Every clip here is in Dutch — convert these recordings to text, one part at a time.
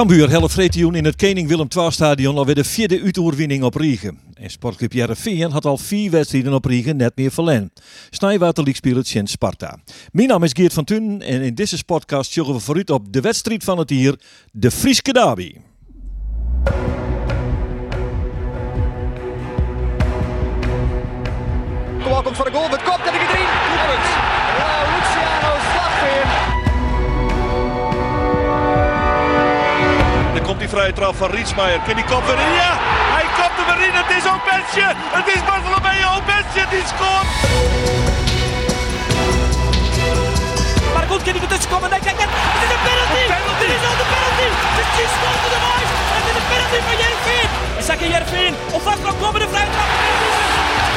Cambuur helft in het Koning Willem II stadion alweer de vierde uitoerwinning op Riegen. En Sportclub Jereveen had al vier wedstrijden op Riegen net meer verlen. Snijwater League speelt Sparta. Mijn naam is Geert van Tun en in deze podcast zoeken we vooruit op de wedstrijd van het hier, de Frieske Derby. Kom komt voor de goal met kop komt die vrije trap van Rietsmaier. Kan die kop erin? Ja, hij kopt hem erin. Het is Opensje. Het is Bartolomeo Opensje die scoort. Maar goed, kan hij ertussen komen? Nee, kijk, kijk, het is een penalty! Dit is al de penalty! Het is 10 seconden de Maas! Het is een penalty van Jervin! En Saka Jervin, op vast kan komen de vrije trap.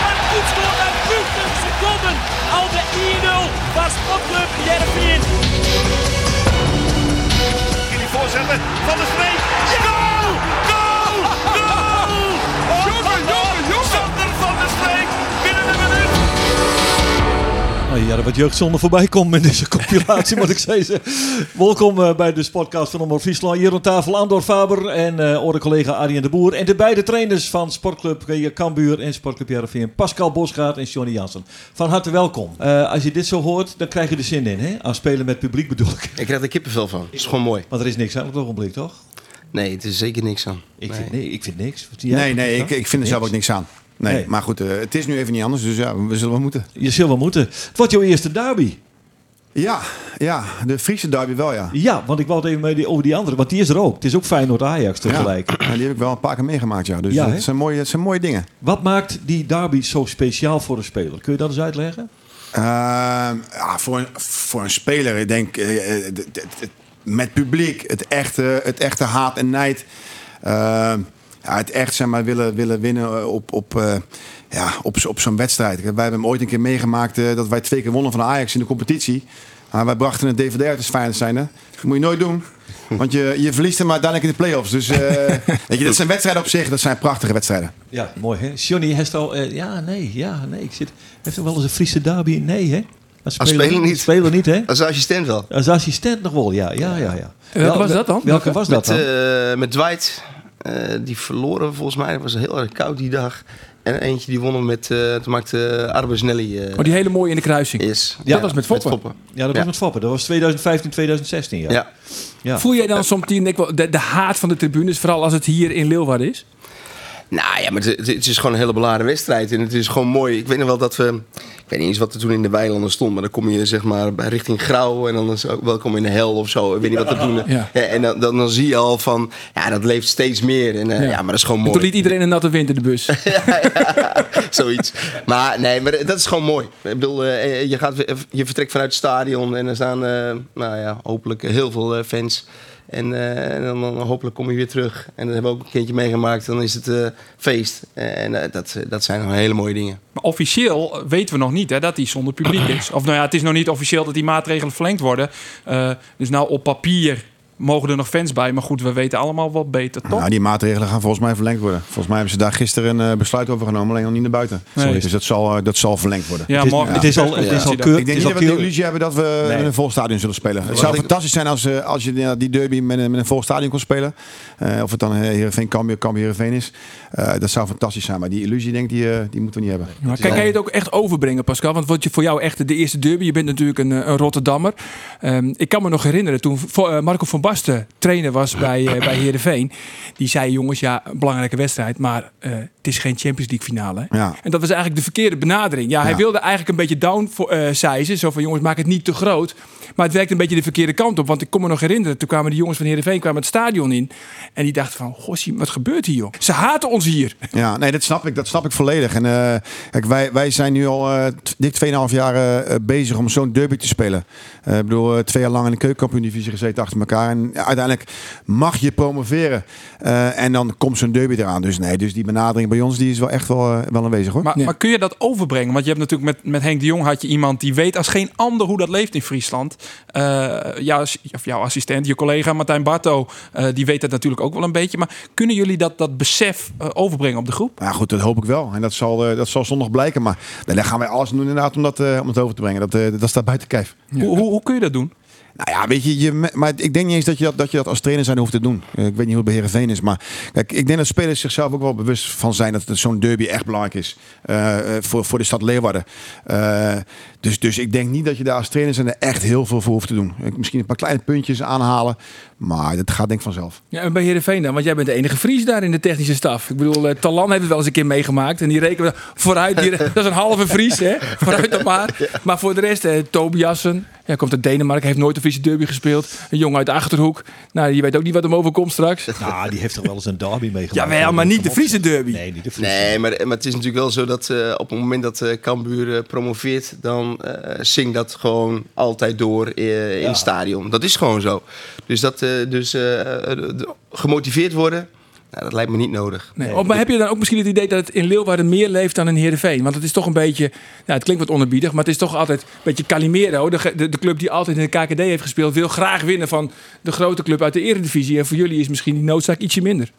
Maar goed scoort uit 20 seconden. Al de 1-0 van Sportclub Jervin. Kan die voorzetten van de streek. Goal! Oh ja, er wat jeugdzonde voorbij komt in deze compilatie, moet ik zeggen. Welkom eh, bij de podcast van Omroep Friesland. Hier aan tafel Andor Faber en eh onze collega Arjen de Boer. En de beide trainers van Sportclub Cambuur en Sportclub Jereveen. Pascal Bosgaard en Johnny Jansen. Van harte welkom. Eh, als je dit zo hoort, dan krijg je er zin in, hè? Aan spelen met publiek bedoel ik. Ik krijg er kippenvel van. Het is gewoon mooi. Want er is niks aan op het ogenblik, toch? Nee, het is zeker niks aan. Ik, Nee. vind, nee, ik vind niks. Jij? Nee, nee, ik, ik vind er zelf ook niks aan. Nee, Nee. maar goed, eh, het is nu even niet anders, dus ja, we zullen wel moeten. Je zult wel moeten. Het wordt jouw eerste derby. Ja, ja, de Friese derby wel, ja. Ja, want ik wou het even met die, over die andere, want die is er ook. Het is ook Feyenoord-Ajax tegelijk. Ja, die heb ik wel een paar keer meegemaakt, ja. Dus Ja, dat, zijn mooie, dat zijn mooie dingen. Wat maakt die derby zo speciaal voor de speler? Kun je dat eens uitleggen? Ehm, ja, voor, een, voor een speler, ik denk, eh, eh, met publiek, het echte, het echte haat en nijd. Ehm, ja, het echt zeg maar, willen, willen winnen eh, op, op, eh, ja, op, op zo'n wedstrijd. Wij hebben hem ooit een keer meegemaakt eh, dat wij twee keer wonnen van de Ajax in de competitie. Maar wij brachten een DVD uit als Feyenoord zijn. Dat moet je nooit doen. Want je, je verliest hem uiteindelijk in de play-offs. Dus eh, weet je, dat zijn wedstrijden op zich. Dat zijn prachtige wedstrijden. Ja, mooi hè. Johnny heeft al, eh, ja, nee, ja, nee. Ik zit, heeft er wel eens een Friese derby? Nee hè? Als speler niet. Speler niet hè? Als assistent wel. Als assistent nog wel, ja, ja, ja. ja. welke was dat dan? Welke was dat Met, dan? eh, met Dwight. Eh, die verloren volgens mij. Het was heel erg koud die dag. En eentje die wonnen met... eh toen maakte Arbus Nelly... eh, Oh, die hele mooie in de kruising. is. Ja, dat was met Foppen. ja, dat was ja. met Foppen. Dat was 2015, 2016, ja. Ja. ja. Voel jij dan soms die, de, de haat van de tribunes, vooral als het hier in Leeuwarden is? Nou ja, maar het, het is gewoon een hele beladen wedstrijd. En het is gewoon mooi. Ik weet nog wel dat we... Weet niet eens wat er toen in de weilanden stond. Maar dan kom je zeg maar bij richting Grauw. En dan is ook welkom in de hel of zo. Ik weet niet wat dat toen... Ja. Ja, en dan, dan, dan zie je al van... Ja, dat leeft steeds meer. En, eh, ja. maar dat is gewoon En mooi. toen liet iedereen een natte wind in de bus. Zoiets. Maar nee, maar dat is gewoon mooi. Ik bedoel, eh, je, gaat, je vertrekt vanuit het stadion en er staan, eh, nou ja, hopelijk heel veel eh, fans. En, eh, en dan, hopelijk kom je weer terug. En dat hebben we ook een keertje meegemaakt. Dan is het eh, feest. En eh, dat, dat zijn hele mooie dingen. Maar officieel weten we nog niet hè, dat die zonder publiek is. Of nou ja, het is nog niet officieel dat die maatregelen verlengd worden. Dus nou op papier mogen er nog fans bij. Maar goed, we weten allemaal wat beter, toch? Nou, die maatregelen gaan volgens mij verlengd worden. Volgens mij hebben ze daar gisteren een eh, besluit over genomen, alleen nog niet naar buiten. Nee. Dus dat zal, eh, dat zal verlengd worden. ja, het is, morgen het is al, het is al keur, Ik denk niet dat we de illusie hebben dat we Nee. in een vol stadion zullen spelen. Het zou fantastisch zijn als, eh, als je ja, die derby met een, met een vol stadion kon spelen. Eh, of het dan Heerenveen Cambuur, Cambuur Heerenveen is. Eh, dat zou fantastisch zijn. Maar die illusie denk ik, die, die moeten we niet hebben. Maar kijk, kan je het ook echt overbrengen, Pascal? Want wat je voor jou echt de eerste derby, je bent natuurlijk een, een Rotterdammer. Ehm, ik kan me nog herinneren toen Marco van Basten trainer was bij, eh bij Heerenveen. Die zei, jongens, ja, belangrijke wedstrijd, maar eh, het is geen Champions League finale. Ja. En dat was eigenlijk de verkeerde benadering. Ja, hij Ja. wilde eigenlijk een beetje down sizen. Zo van, jongens, maak het niet te groot. Maar het werkte een beetje de verkeerde kant op. Want ik kon me nog herinneren, toen kwamen de jongens van Heerenveen kwamen het stadion in. En die dachten van, gossie, wat gebeurt hier, joh? Ze haten ons hier. Ja, nee, dat snap ik. Dat snap ik volledig. En eh, kijk, wij, wij zijn nu al t- dik 2,5 jaar eh, bezig om zo'n derby te spelen. Ik bedoel, twee jaar lang in de keukenkampioen-divisie gezeten achter elkaar. En uiteindelijk mag je promoveren. En dan komt zo'n derby eraan. Dus nee, dus die benadering bij ons die is wel echt wel, eh, wel aanwezig hoor. Maar, Ja. maar kun je dat overbrengen? Want je hebt natuurlijk met, met Henk de Jong had je iemand die weet als geen ander hoe dat leeft in Friesland. Eh ja, of jouw assistent, je collega Martijn Barto, eh, die weet dat natuurlijk ook wel een beetje. Maar kunnen jullie dat, dat besef overbrengen op de groep? Ja, goed, dat hoop ik wel. En dat zal, dat zal zondag blijken. Maar daar gaan wij alles doen inderdaad om dat, om het over te brengen. Dat, dat staat buiten kijf. Hoe, hoe, hoe kun je dat doen? Nou ja, weet je, je, maar ik denk niet eens dat je dat, dat je dat als trainer zijn hoeft te doen. Eh, Ik weet niet hoe het bij is, maar kijk, ik denk dat spelers zichzelf ook wel bewust van zijn dat zo'n derby echt belangrijk is eh, eh, voor, voor de stad Leeuwarden. Dus, dus ik denk niet dat je daar als trainer zijn er echt heel veel voor hoeft te doen. Misschien een paar kleine puntjes aanhalen, maar dat gaat denk ik vanzelf. Ja, en bij Heerenveen dan? Want jij bent de enige Fries daar in de technische staf. Ik bedoel, eh, Talan heeft het wel eens een keer meegemaakt. En die rekenen we vooruit. Die, dat is een halve Fries, hè? Vooruit dan maar. Maar voor de rest, eh, Tobiassen. Ja, komt uit Denemarken. Heeft nooit een Friese derby gespeeld. Een jongen uit de Achterhoek. Nou, je weet ook niet wat hem overkomt straks. Nou, die heeft toch wel eens een derby meegemaakt. Jawel, maar niet de. Friese derby. Nee, niet de Friese. Nee, maar, maar het is natuurlijk wel zo dat eh, op het moment dat eh Cambuur eh, promoveert, dan eh zingt dat gewoon altijd door in het stadion. Dat is gewoon zo. Dus, dat, dus eh, eh, gemotiveerd worden, nou, dat lijkt me niet nodig. Nee. Oh, maar heb je dan ook misschien het idee dat het in Leeuwarden meer leeft dan in Heerenveen? Want het is toch een beetje, ja, het klinkt wat onerbiedig, maar het is toch altijd een beetje Calimero. De, de, de club die altijd in de KKD heeft gespeeld, wil graag winnen van de grote club uit de Eredivisie. En voor jullie is misschien die noodzaak ietsje minder.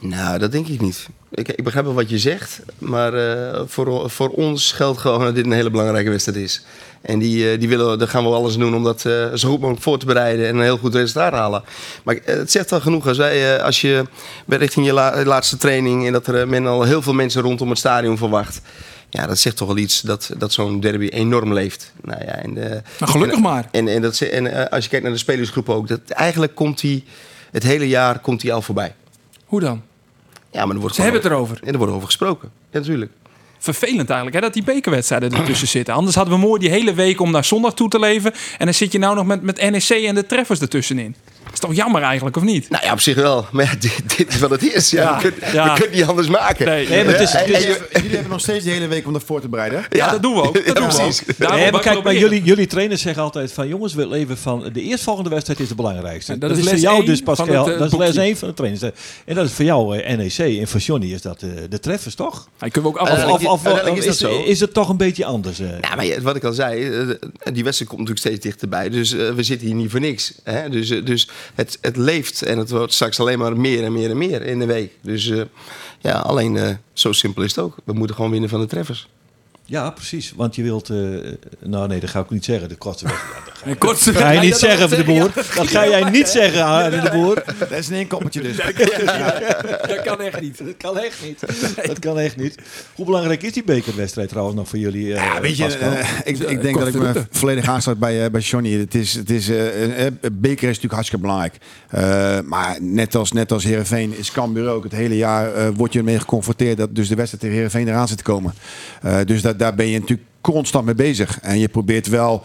Nou, dat denk ik niet. Ik, ik begrijp wel wat je zegt, maar eh, voor, voor ons geldt gewoon dat dit een hele belangrijke wedstrijd is. En die, eh, die willen, daar gaan we alles doen om dat eh, zo goed mogelijk voor te bereiden en een heel goed resultaat te halen. Maar het zegt al genoeg als, wij, als je bij richting je la- laatste training en dat er men al heel veel mensen rondom het stadion verwacht. Ja, dat zegt toch wel iets dat, dat zo'n derby enorm leeft. Nou ja, en, Nou, gelukkig en- maar. En, en, dat, en als je kijkt naar de spelersgroep ook, dat eigenlijk komt die het hele jaar komt die al voorbij. Hoe dan? Ja, maar er wordt Ze hebben het erover. en er wordt over gesproken. Ja, natuurlijk. Vervelend eigenlijk hè, dat die bekerwedstrijden ertussen zitten. Anders hadden we mooi die hele week om naar zondag toe te leven. En dan zit je nou nog met, met NEC en de treffers ertussenin. Is toch jammer eigenlijk, of niet? Nou ja, op zich wel. Maar ja, dit, dit is wat het is. Ja, Ja, we, kunnen, ja. we kunnen niet anders maken. Nee, Nee, maar het is, je- Jullie hebben nog steeds de hele week om dat voor te bereiden. Ja, dat doen we ook. Dat Ja, doen we ook. Daarom Nee, maar kijk, maar jullie, jullie trainers zeggen altijd van jongens, we leven van de eerstvolgende wedstrijd is de belangrijkste. Dat, dat is voor jou dus Pascal, het, eh, dat is les boekje. 1 van de trainers. En dat is voor jou eh, NEC en voor Johnny is dat eh, de treffers toch? Ja, kunnen we ook af. Of, of, of, is is, dat zo. is het toch een beetje anders? Nou, maar ja, wat ik al zei, die wedstrijd komt natuurlijk steeds dichterbij. Dus we zitten hier niet voor niks. Hè? Dus, dus het, het leeft en het wordt straks alleen maar meer en meer en meer in de week. Dus eh, ja, alleen eh, zo simpel is het ook. We moeten gewoon winnen van de treffers. Ja, precies. Want je wilt... eh, nou nee, dat ga ik niet zeggen. De kortste wedstrijd. Dat ga- kortste ga je niet zeggen, nog de boer. Dat ga jij niet zeggen, Arne de boer. Dat is een inkoppertje dus. Dat kan echt niet. Dat kan echt niet. Dat kan echt niet. Hoe belangrijk is die bekerwedstrijd trouwens nog voor jullie? eh, Ja, weet je, eh, ik, ik denk dat ik me volledig aansluit bij, eh, bij Johnny. Het is, het is, eh, eh, beker is natuurlijk hartstikke belangrijk. Eh, maar net als, net als Heerenveen is Cambuur ook. Het hele jaar eh word je ermee geconfronteerd dat dus de wedstrijd tegen Heerenveen eraan zit te komen. Eh, dus dat, daar ben je natuurlijk constant mee bezig. En je probeert wel...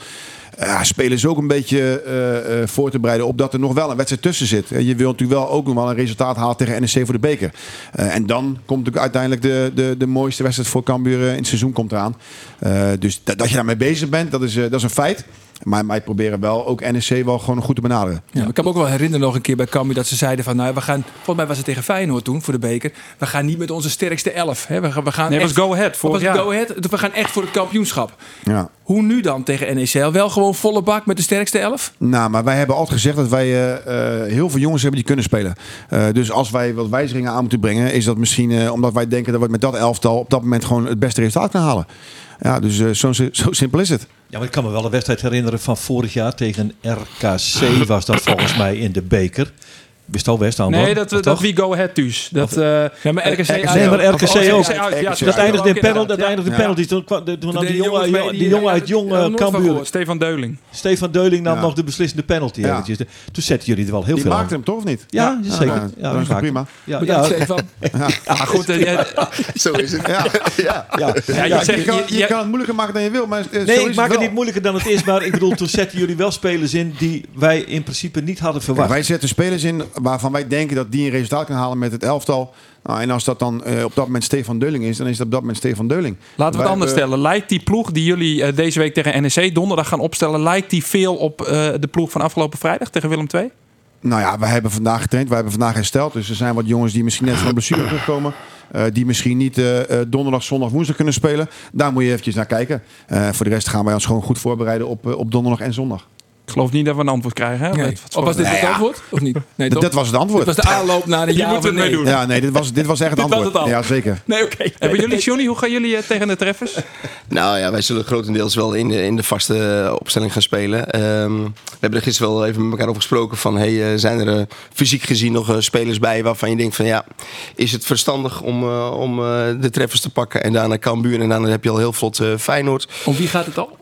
Ja, spelers ook een beetje eh, eh, voor te bereiden op dat er nog wel een wedstrijd tussen zit. Eh, Je wilt natuurlijk wel ook nog wel een resultaat halen tegen NEC voor de beker. Eh, en dan komt natuurlijk uiteindelijk de, de, de mooiste wedstrijd voor Cambuur eh, in het seizoen komt eraan. Eh, dus dat, dat je daarmee bezig bent, dat is, eh, dat is een feit. Maar wij proberen wel ook NEC wel gewoon goed te benaderen. Ja, ik kan me ook wel herinneren nog een keer bij Cambuur dat ze zeiden van, nou, we gaan, volgens mij was het tegen Feyenoord toen voor de beker, we gaan niet met onze sterkste elf. Hè. We, gaan- we gaan Nee, het echt, was Go Ahead jaar. Go Ahead? We gaan echt voor het kampioenschap. Ja. Hoe nu dan tegen NEC? Wel gewoon volle bak met de sterkste elf? Nou, maar wij hebben altijd gezegd dat wij eh, eh, heel veel jongens hebben die kunnen spelen. Eh, dus als wij wat wijzigingen aan moeten brengen, is dat misschien eh, omdat wij denken dat we met dat elftal op dat moment gewoon het beste resultaat kunnen halen. Ja, dus zo, zo simpel is het. Ja, maar ik kan me wel een wedstrijd herinneren van vorig jaar tegen RKC was dat volgens mij in de beker. Wist al West aan Nee, dat, dat, wie Go Ahead dus. Dat, eh, Ja, maar RKC, Nee, maar RKC ook. uit, ja, dat eindigde in penalty. Dat eindigde in penalty. Toen, kwam- toen nam De die jongen, die, die- jongen uit Jong eh, van Cambuur. Stefan Deuling. Stefan Deuling nam Ja. nog de beslissende penalty Ja. eventjes. Toen zetten jullie er wel heel Die veel aan. maakte hem toch of niet? Ja, zeker. Ja, Ja, dat die is prima. Ja, Stefan. Ah, goed, eh, ja, Zo is het. Ja. ja. ja. ja, Ja, je zegt, Je kan, het moeilijker maken dan je wil, maar eh, zo Nee, is ik maak het niet moeilijker dan het is. Maar ik bedoel, toen zetten jullie wel spelers in die wij in principe niet hadden verwacht. wij zetten spelers in waarvan wij denken dat die een resultaat kan halen met het elftal. Nou, en als dat dan eh, op dat moment Stefan Deuling is, dan is dat op dat moment Stefan Deuling. Laten we het anders stellen. Lijkt die ploeg die jullie eh, deze week tegen NEC donderdag gaan opstellen... lijkt die veel op eh, de ploeg van afgelopen vrijdag tegen Willem II? Nou ja, wij hebben vandaag getraind, wij hebben vandaag hersteld. Dus er zijn wat jongens die misschien net van een blessure terugkomen. die misschien niet donderdag, zondag, woensdag kunnen spelen. Daar moet je eventjes naar kijken. Voor de rest gaan wij ons gewoon goed voorbereiden op, op donderdag en zondag. Ik geloof niet dat we een antwoord krijgen. Hè? Nee. Wat Of was dit Nee, het ja. antwoord? Of niet? Nee, dat was het antwoord. Dit was de aanloop naar de Hier ja moeten of we het nee. doen. Ja, nee, dit was, dit was echt het Dit was antwoord. het al. Ja, zeker. Nee, oké. Hebben jullie, Johnny, hoe gaan jullie eh, tegen de treffers? Nou ja, wij zullen grotendeels wel in de, in de vaste eh, opstelling gaan spelen. Ehm, we hebben er gisteren wel even met elkaar over gesproken van... Hey, eh, zijn er fysiek gezien nog spelers bij waarvan je denkt van... ja, is het verstandig om, eh, om eh, de treffers te pakken en daarna Cambuur... en daarna heb je al heel vlot eh, Feyenoord. Om wie gaat het al?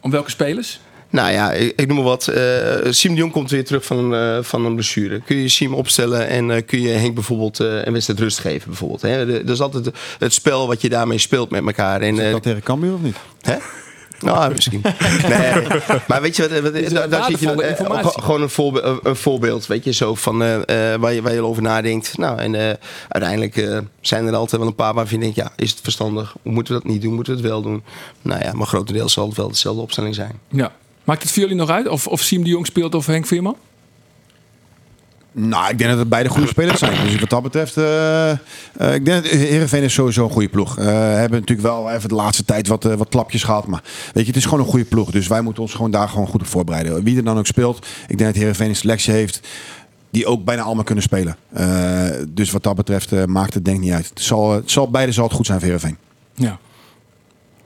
Om welke spelers? Nou ja, ik, ik noem maar wat. eh Siem de Jong komt weer terug van, een, eh, van een blessure. Kun je Siem opstellen en eh, kun je Henk bijvoorbeeld eh, een wedstrijd rust geven? Bijvoorbeeld, hè? De- Dat is altijd het spel wat je daarmee speelt met elkaar. En, Is eh, dat tegen Cambuur of niet? Hè? Nou, misschien. nee, maar weet je wat? daar, daar zit je eh, ge- gewoon een, voorbe- een- voorbeeld, weet je, zo van eh, eh, waar, je, waar je over nadenkt. Nou, en eh, uiteindelijk eh, zijn er altijd wel een paar waarvan je denkt, ja, is het verstandig? Moeten we dat niet doen? Moeten we het wel doen? Nou ja, maar grotendeels zal het wel dezelfde opstelling zijn. Ja. Maakt het voor jullie nog uit? Of, of Siem de Jong speelt of Henk Veerman? Nou, ik denk dat het beide goede spelers zijn. Dus wat dat betreft, eh, eh, ik denk dat Heerenveen is sowieso een goede ploeg. Eh hebben natuurlijk wel even de laatste tijd wat, wat klapjes gehad. Maar weet je, het is gewoon een goede ploeg. Dus wij moeten ons gewoon daar gewoon goed op voorbereiden. Wie er dan ook speelt, ik denk dat Heerenveen een selectie heeft die ook bijna allemaal kunnen spelen. Dus wat dat betreft maakt het denk ik niet uit. Het zal, het zal, beide zal het goed zijn voor Heerenveen. Ja.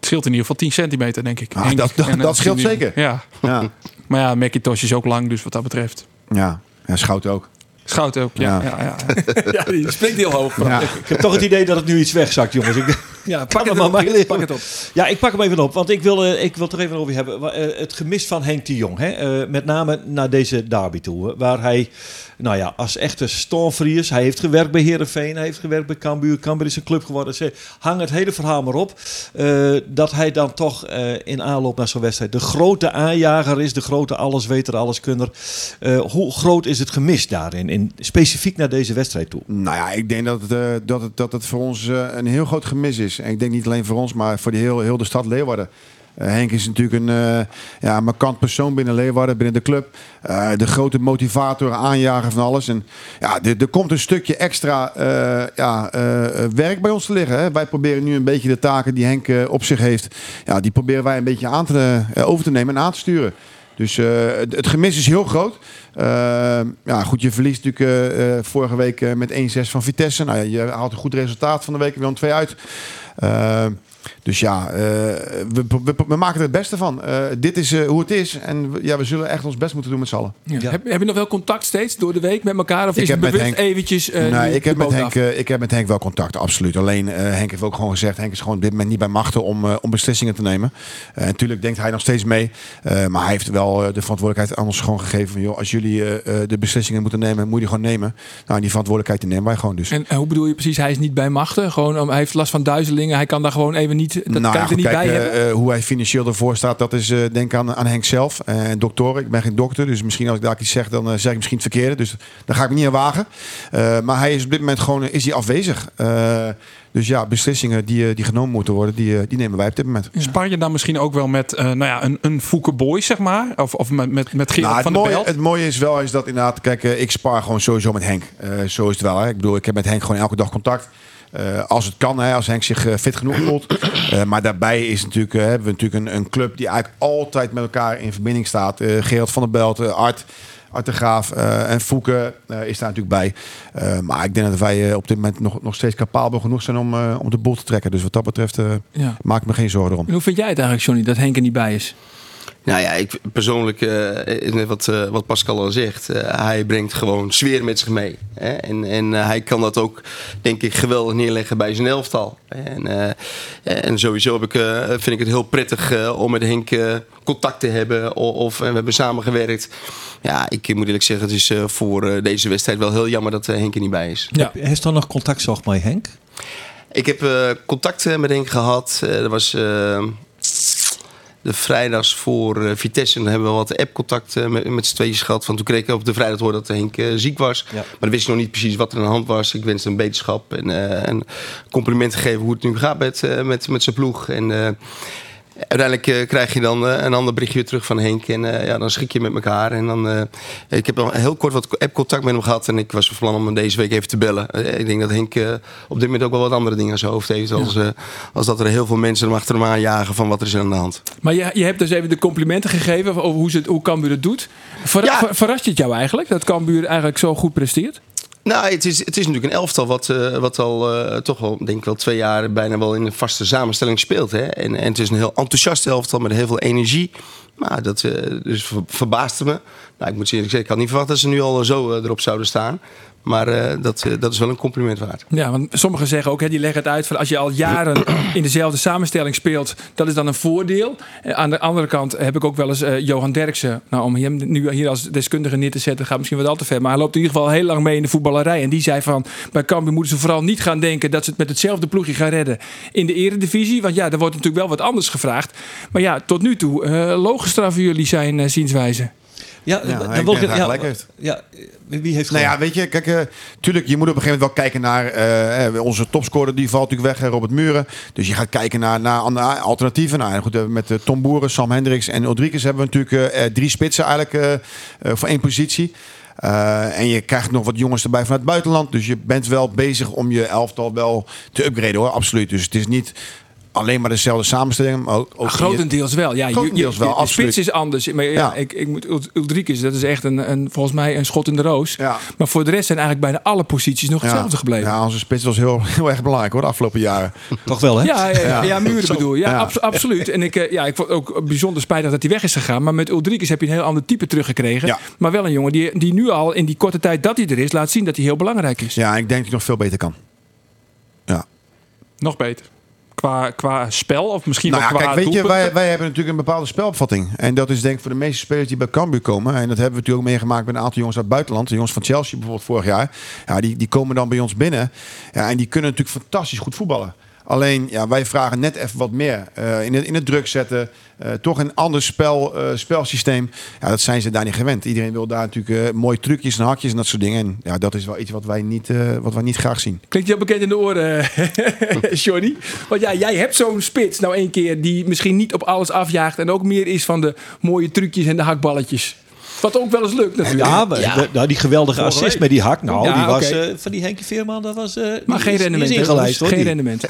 Het scheelt in ieder geval 10 centimeter, denk ik. Ah, Henk dat- dat- en, eh, dat scheelt zeker. Ja, Ja, maar ja, Macintosh is ook lang, dus wat dat betreft. ja. ja Schout ook. Schout ook, ja. Ja. ja. ja, ja, die springt heel hoog. Ja. Ik heb toch het idee dat het nu iets wegzakt, jongens. Ja, pak het maar pak het op. Ja, ik pak hem even op, want ik wil, eh, ik wil het er even over hebben. Eh, het gemis van Henk de Jong, hè? eh, met name naar deze derby toe, waar hij, nou ja, als echte stormvriers, hij heeft gewerkt bij Herenveen, hij heeft gewerkt bij Cambuur, Cambuur is een club geworden. Ze hang het hele verhaal maar op, eh, dat hij dan toch eh, in aanloop naar zo'n wedstrijd de grote aanjager is, de grote allesweter, alleskunner. Eh hoe groot is het gemis daarin, in, specifiek naar deze wedstrijd toe? Nou ja, ik denk dat het, eh, dat het, dat het voor ons een heel groot gemis is. En ik denk niet alleen voor ons, maar voor de heel, heel de stad Leeuwarden. Eh, Henk is natuurlijk een eh ja, markant persoon binnen Leeuwarden, binnen de club. Eh, de grote motivator, aanjager van alles. En ja, er, komt een stukje extra ja, werk bij ons te liggen. Hè. Wij proberen nu een beetje de taken die Henk op zich heeft, ja, die proberen wij een beetje aan te, over te nemen en aan te sturen. Dus het, het gemis is heel groot. Ja, goed, je verliest natuurlijk vorige week met 1-6 van Vitesse. Nou, ja, je haalt een goed resultaat van de week weer om 2 uit. Eh, dus ja, eh, we, we, we maken er het beste van. Eh, dit is eh, hoe het is. En we- ja, we zullen echt ons best moeten doen met z'n allen. Ja. Heb, heb je nog wel contact steeds door de week met elkaar? Of Ik is heb het met bewust Henk- eventjes nee, ik, heb met Henk, ik heb met Henk wel contact, absoluut. Alleen eh, Henk heeft ook gewoon gezegd... Henk is gewoon op dit moment niet bij machten om, om beslissingen te nemen. En natuurlijk denkt hij nog steeds mee. Eh, maar hij heeft wel de verantwoordelijkheid aan ons gewoon gegeven... van joh, als jullie de beslissingen moeten nemen, moet je die gewoon nemen. Nou, en die verantwoordelijkheid die nemen wij gewoon dus. En hoe bedoel je precies? Hij is niet bij machten. Gewoon, um, hij heeft last van duizelingen. Hij kan daar gewoon even niet. Dat Nou kan er niet kijk, bij eh, hebben. eh, hoe hij financieel ervoor staat, dat is eh, denk aan, aan Henk zelf. En dokter, ik ben geen dokter, dus misschien als ik daar iets zeg, dan zeg ik misschien het verkeerde. Dus daar ga ik me niet aan wagen. Eh, maar hij is op dit moment gewoon is hij afwezig. Eh, dus ja, beslissingen die, die genomen moeten worden, die, die nemen wij op dit moment. Spar je dan misschien ook wel met eh, nou ja, een, een Fouke Boy, zeg maar? Of, of met, met, met Gerard Nou, van het, der Belt? het mooie is wel is dat inderdaad, kijk, ik spar gewoon sowieso met Henk. Eh, zo is het wel. Hè. Ik bedoel, ik heb met Henk gewoon elke dag contact. Eh, als het kan, hè, als Henk zich eh, fit genoeg voelt. Eh, maar daarbij is natuurlijk, hebben we natuurlijk een, een club die eigenlijk altijd met elkaar in verbinding staat. Gerald van der Belt, Art, Art de Graaf en Fouke is daar natuurlijk bij. Maar ik denk dat wij op dit moment nog, nog steeds capabel genoeg zijn om, om de boel te trekken. Dus wat dat betreft Ja. maak ik me geen zorgen. En hoe vind jij het eigenlijk, Johnny, dat Henk er niet bij is? Nou ja, ik persoonlijk, is net wat, eh, wat Pascal al zegt, hij brengt gewoon sfeer met zich mee. Hè? En, en hij kan dat ook, denk ik, geweldig neerleggen bij zijn elftal. En, en sowieso heb ik, vind ik het heel prettig om met Henk contact te hebben. Of, en we hebben samengewerkt. Ja, ik moet eerlijk zeggen, het is voor deze wedstrijd wel heel jammer dat Henk er niet bij is. Ja. Heeft dan nog contact zocht met Henk? Ik heb contact met Henk gehad. Eh, dat was de vrijdags voor eh, Vitesse. En dan hebben we wat app-contact eh, met, met z'n tweeën gehad. Van toen kreeg ik op de vrijdag horen dat Henk eh, ziek was. Ja. Maar dan wist ik nog niet precies wat er aan de hand was. Ik wenste hem beterschap en, en complimenten geven hoe het nu gaat met, met, met zijn ploeg. En, uiteindelijk eh, krijg je dan eh, een ander berichtje terug van Henk. En eh, ja, dan schik je met elkaar. En dan, ik heb nog heel kort wat app-contact met hem gehad. En ik was van plan om hem deze week even te bellen. Ik denk dat Henk op dit moment ook wel wat andere dingen aan zijn hoofd heeft. Als, als dat er heel veel mensen hem achter hem aanjagen van wat er is aan de hand. Maar je, je hebt dus even de complimenten gegeven over hoe, ze het, hoe Cambuur het doet. Verra- Ja. ver- verrast je het jou eigenlijk dat Cambuur eigenlijk zo goed presteert? Nou, het is, het is natuurlijk een elftal wat, eh, wat al eh, toch denk ik wel, twee jaar bijna wel in een vaste samenstelling speelt. Hè? En, en het is een heel enthousiast elftal met heel veel energie. Maar dat eh, dus ver- verbaasde me. Nou, ik moet zeggen, ik had niet verwacht dat ze nu al zo erop zouden staan. Maar eh, dat, eh, dat is wel een compliment waard. Ja, want sommigen zeggen ook, hè, die leggen het uit van als je al jaren in dezelfde samenstelling speelt, dat is dan een voordeel. Eh, Aan de andere kant heb ik ook wel eens Johan Derksen, nou om hem nu hier als deskundige neer te zetten, gaat misschien wat al te ver, maar hij loopt in ieder geval heel lang mee in de voetballerij. En die zei van, bij Cambuur moeten ze vooral niet gaan denken dat ze het met hetzelfde ploegje gaan redden in de eredivisie. Want ja, er wordt natuurlijk wel wat anders gevraagd. Maar ja, tot nu toe, logisch straffen jullie zijn zienswijze. Ja, Ja, dan ik wil denk dat hij ja, gelijk heeft. Ja, wie heeft Nou ja, weet je, kijk, eh, tuurlijk, je moet op een gegeven moment wel kijken naar eh, eh, onze topscorer, die valt natuurlijk weg, Robert Muren. Dus je gaat kijken naar, naar alternatieven. Nou, goed, met Tom Boeren, Sam Hendricks en Rodriguez hebben we natuurlijk drie spitsen eigenlijk voor één positie. En je krijgt nog wat jongens erbij vanuit het buitenland. Dus je bent wel bezig om je elftal wel te upgraden hoor, absoluut. Dus het is niet alleen maar dezelfde samenstelling. Maar ook, ook Grotendeels wel. Ja, je- Grotendeels je, wel, de absoluut. spits is anders. Maar ja, Ja. Ik, ik moet Ulrikes, dat is echt een, een, volgens mij een schot in de roos. Ja. Maar voor de rest zijn eigenlijk bijna alle posities nog hetzelfde gebleven. Ja, onze spits was heel, heel erg belangrijk hoor, de afgelopen jaren. Toch wel, hè? Ja, ja, ja, ja, muren bedoel je. Ja, Ja. abso- absoluut. En ik, eh, ja, ik vond ook bijzonder spijtig dat hij weg is gegaan. Maar met Ulrikes heb je een heel ander type teruggekregen. Ja. Maar wel een jongen die, die nu al in die korte tijd dat hij er is, laat zien dat hij heel belangrijk is. Ja, ik denk dat hij nog veel beter kan. Ja. Nog beter. Qua, qua spel of misschien Nou ja, qua kijk, weet je, wij, wij hebben natuurlijk een bepaalde spelopvatting. En dat is denk ik voor de meeste spelers die bij Cambuur komen. En dat hebben we natuurlijk ook meegemaakt met een aantal jongens uit het buitenland. De jongens van Chelsea bijvoorbeeld vorig jaar. Ja, die, die komen dan bij ons binnen. Ja, en die kunnen natuurlijk fantastisch goed voetballen. Alleen, ja, wij vragen net even wat meer. Eh, in, het, in het druk zetten. eh, toch een ander spel, eh, spelsysteem. Ja, dat zijn ze daar niet gewend. Iedereen wil daar natuurlijk mooie trucjes en hakjes en dat soort dingen. En ja, dat is wel iets wat wij niet, wat wij niet graag zien. Klinkt je bekend in de oren, Johnny? Want ja, jij hebt zo'n spits nou een keer die misschien niet op alles afjaagt. En ook meer is van de mooie trucjes en de hakballetjes. Wat ook wel eens lukt natuurlijk. Ja, maar de- nou, die geweldige assist week. met die hak. Nou, Ja, die was eh, van die Henkie Veerman. Dat was, eh, maar geen rendement. Hoor. Geen rendement.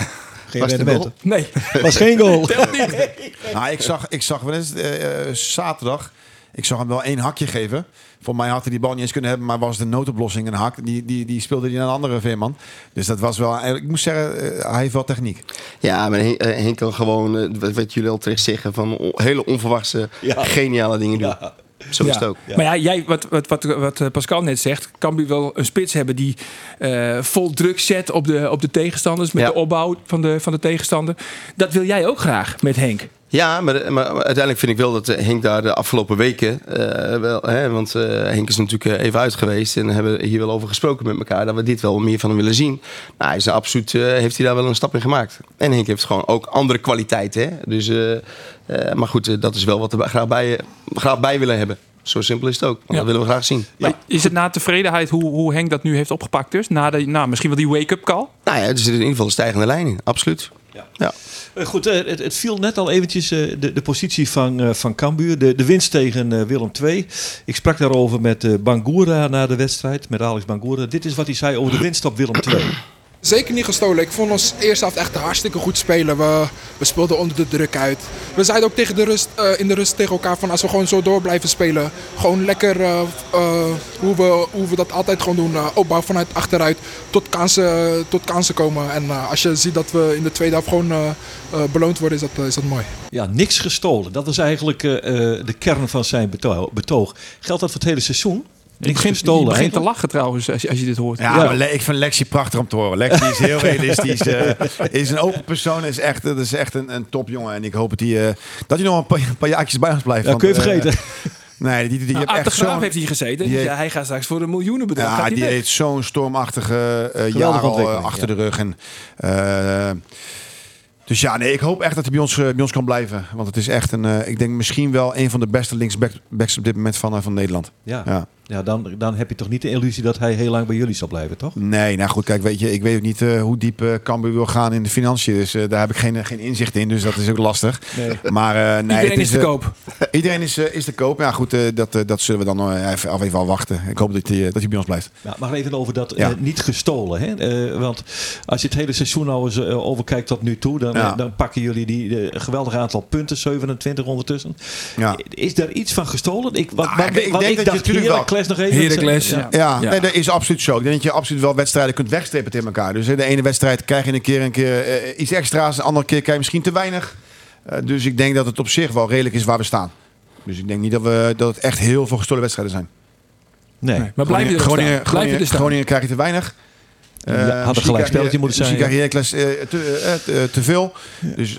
Geen rendement. Nee. Was geen goal. Nou, ik zag, ik zag wel eens eh, zaterdag. Ik zag hem wel één hakje geven. Voor mij had hij die bal niet eens kunnen hebben, maar was de noodoplossing een hak. Die, die, die speelde hij naar een andere veerman. Dus dat was wel. eigenlijk- Ik moet zeggen, hij heeft wel techniek. Ja, maar Henk, kan gewoon, wat, jullie al terecht zeggen, van hele onverwachte, Ja. geniale dingen doen. Ja. Zo is het Ja. ook. Maar ja, jij, wat, wat, wat, wat eh, Pascal net zegt, kan wel een spits hebben die eh, vol druk zet op de, op de tegenstanders, met de opbouw van de, van de tegenstander. Dat wil jij ook graag met Henk. Ja, maar, maar uiteindelijk vind ik wel dat eh, Henk daar de afgelopen weken, eh, wel, hè, want eh, Henk is natuurlijk eh, even uit geweest en hebben hier wel over gesproken met elkaar, dat we dit wel meer van hem willen zien. Nou, hij is absoluut, eh, heeft hij daar wel een stap in gemaakt. En Henk heeft gewoon ook andere kwaliteiten. Hè? Dus, eh, eh, maar goed, eh, dat is wel wat we graag bij, graag bij willen hebben. Zo simpel is het ook. Ja. Dat willen we graag zien. Maar Is het na tevredenheid hoe, hoe Henk dat nu heeft opgepakt dus? Na de, nou, misschien wel die wake-up call? Nou ja, er zit in ieder geval een stijgende lijn in. Absoluut. Ja. Ja. Eh, Goed, eh, het, het viel net al eventjes eh, de, de positie van, eh, van Cambuur. De, de winst tegen eh, Willem II. Ik sprak daarover met eh, Bangura na de wedstrijd. Met Alex Bangura. Dit is wat hij zei over de winst op Willem II. Zeker niet gestolen. Ik vond ons eerste helft echt hartstikke goed spelen. We, we speelden onder de druk uit. We zeiden ook tegen de rust, eh, in de rust tegen elkaar van als we gewoon zo door blijven spelen. Gewoon lekker eh, eh, hoe, we, hoe we dat altijd gewoon doen. opbouw vanuit achteruit tot kansen, tot kansen komen. En als je ziet dat we in de tweede helft gewoon beloond worden is dat, is dat mooi. Ja, niks gestolen. Dat was eigenlijk de kern van zijn beto- betoog. Geldt dat voor het hele seizoen? Niks gestolen. je begint te lachen trouwens als je, als je dit hoort. Ja, Ja. maar Le- ik vind Lexi prachtig om te horen. Lexi is heel realistisch. eh, is een open persoon. Is echt, dat is echt een, een topjongen. En ik hoop dat hij, eh, dat hij nog een paar, een paar jaartjes bij ons blijft. Ja, want, kun je eh, vergeten. nee, die, die, die Nou, heeft echt Graaf zo'n... heeft hij gezeten. die- ja, hij gaat straks voor een miljoenenbedrag. Ja, gaat hij die weg. heeft zo'n stormachtige eh jaar Geweldige al eh, ontwikkeling, achter ja. de rug. En, eh, dus ja, nee, ik hoop echt dat hij bij ons, bij ons kan blijven. Want het is echt een, eh, ik denk misschien wel een van de beste linksbacks op dit moment van, van Nederland. Ja. Ja. Ja, dan, dan heb je toch niet de illusie dat hij heel lang bij jullie zal blijven, toch? Nee, nou goed, kijk, weet je, ik weet ook niet eh, hoe diep eh Cambuur wil gaan in de financiën. Dus eh, daar heb ik geen, geen inzicht in, dus dat is ook lastig. Maar eh, nee, Iedereen het is te koop. Iedereen is, is te koop. Ja, goed, dat, dat zullen we dan eh, even, af even al wachten. Ik hoop dat hij, dat hij bij ons blijft. Ja, maar even over dat Ja. niet gestolen. Hè? Eh, want als je het hele seizoen nou eens overkijkt tot nu toe, dan, Ja. dan pakken jullie die geweldige aantal punten, 27 ondertussen. Ja. Is daar iets van gestolen? Ik, wat, wat- ik- ik wat denk ik dat je natuurlijk wel- Heracles nog even. Heracles, Ja. Ja, Ja. Nee, dat is absoluut zo. Ik denk dat je absoluut wel wedstrijden kunt wegstrepen tegen elkaar. Dus eh, de ene wedstrijd krijg je een keer, een keer eh, iets extra's. De andere keer krijg je misschien te weinig. Eh, dus ik denk dat het op zich wel redelijk is waar we staan. Dus ik denk niet dat, we, dat het echt heel veel gestolen wedstrijden zijn. Nee. Nee, maar blijf je er Groningen, staan. Blijf je Groningen, er staan. Groningen krijg je te weinig. Eh, Ja, had een misschien gelijk krijg je- spelletje moeten zijn, Misschien krijg je Heracles, eh, te, eh, te, te veel. Dus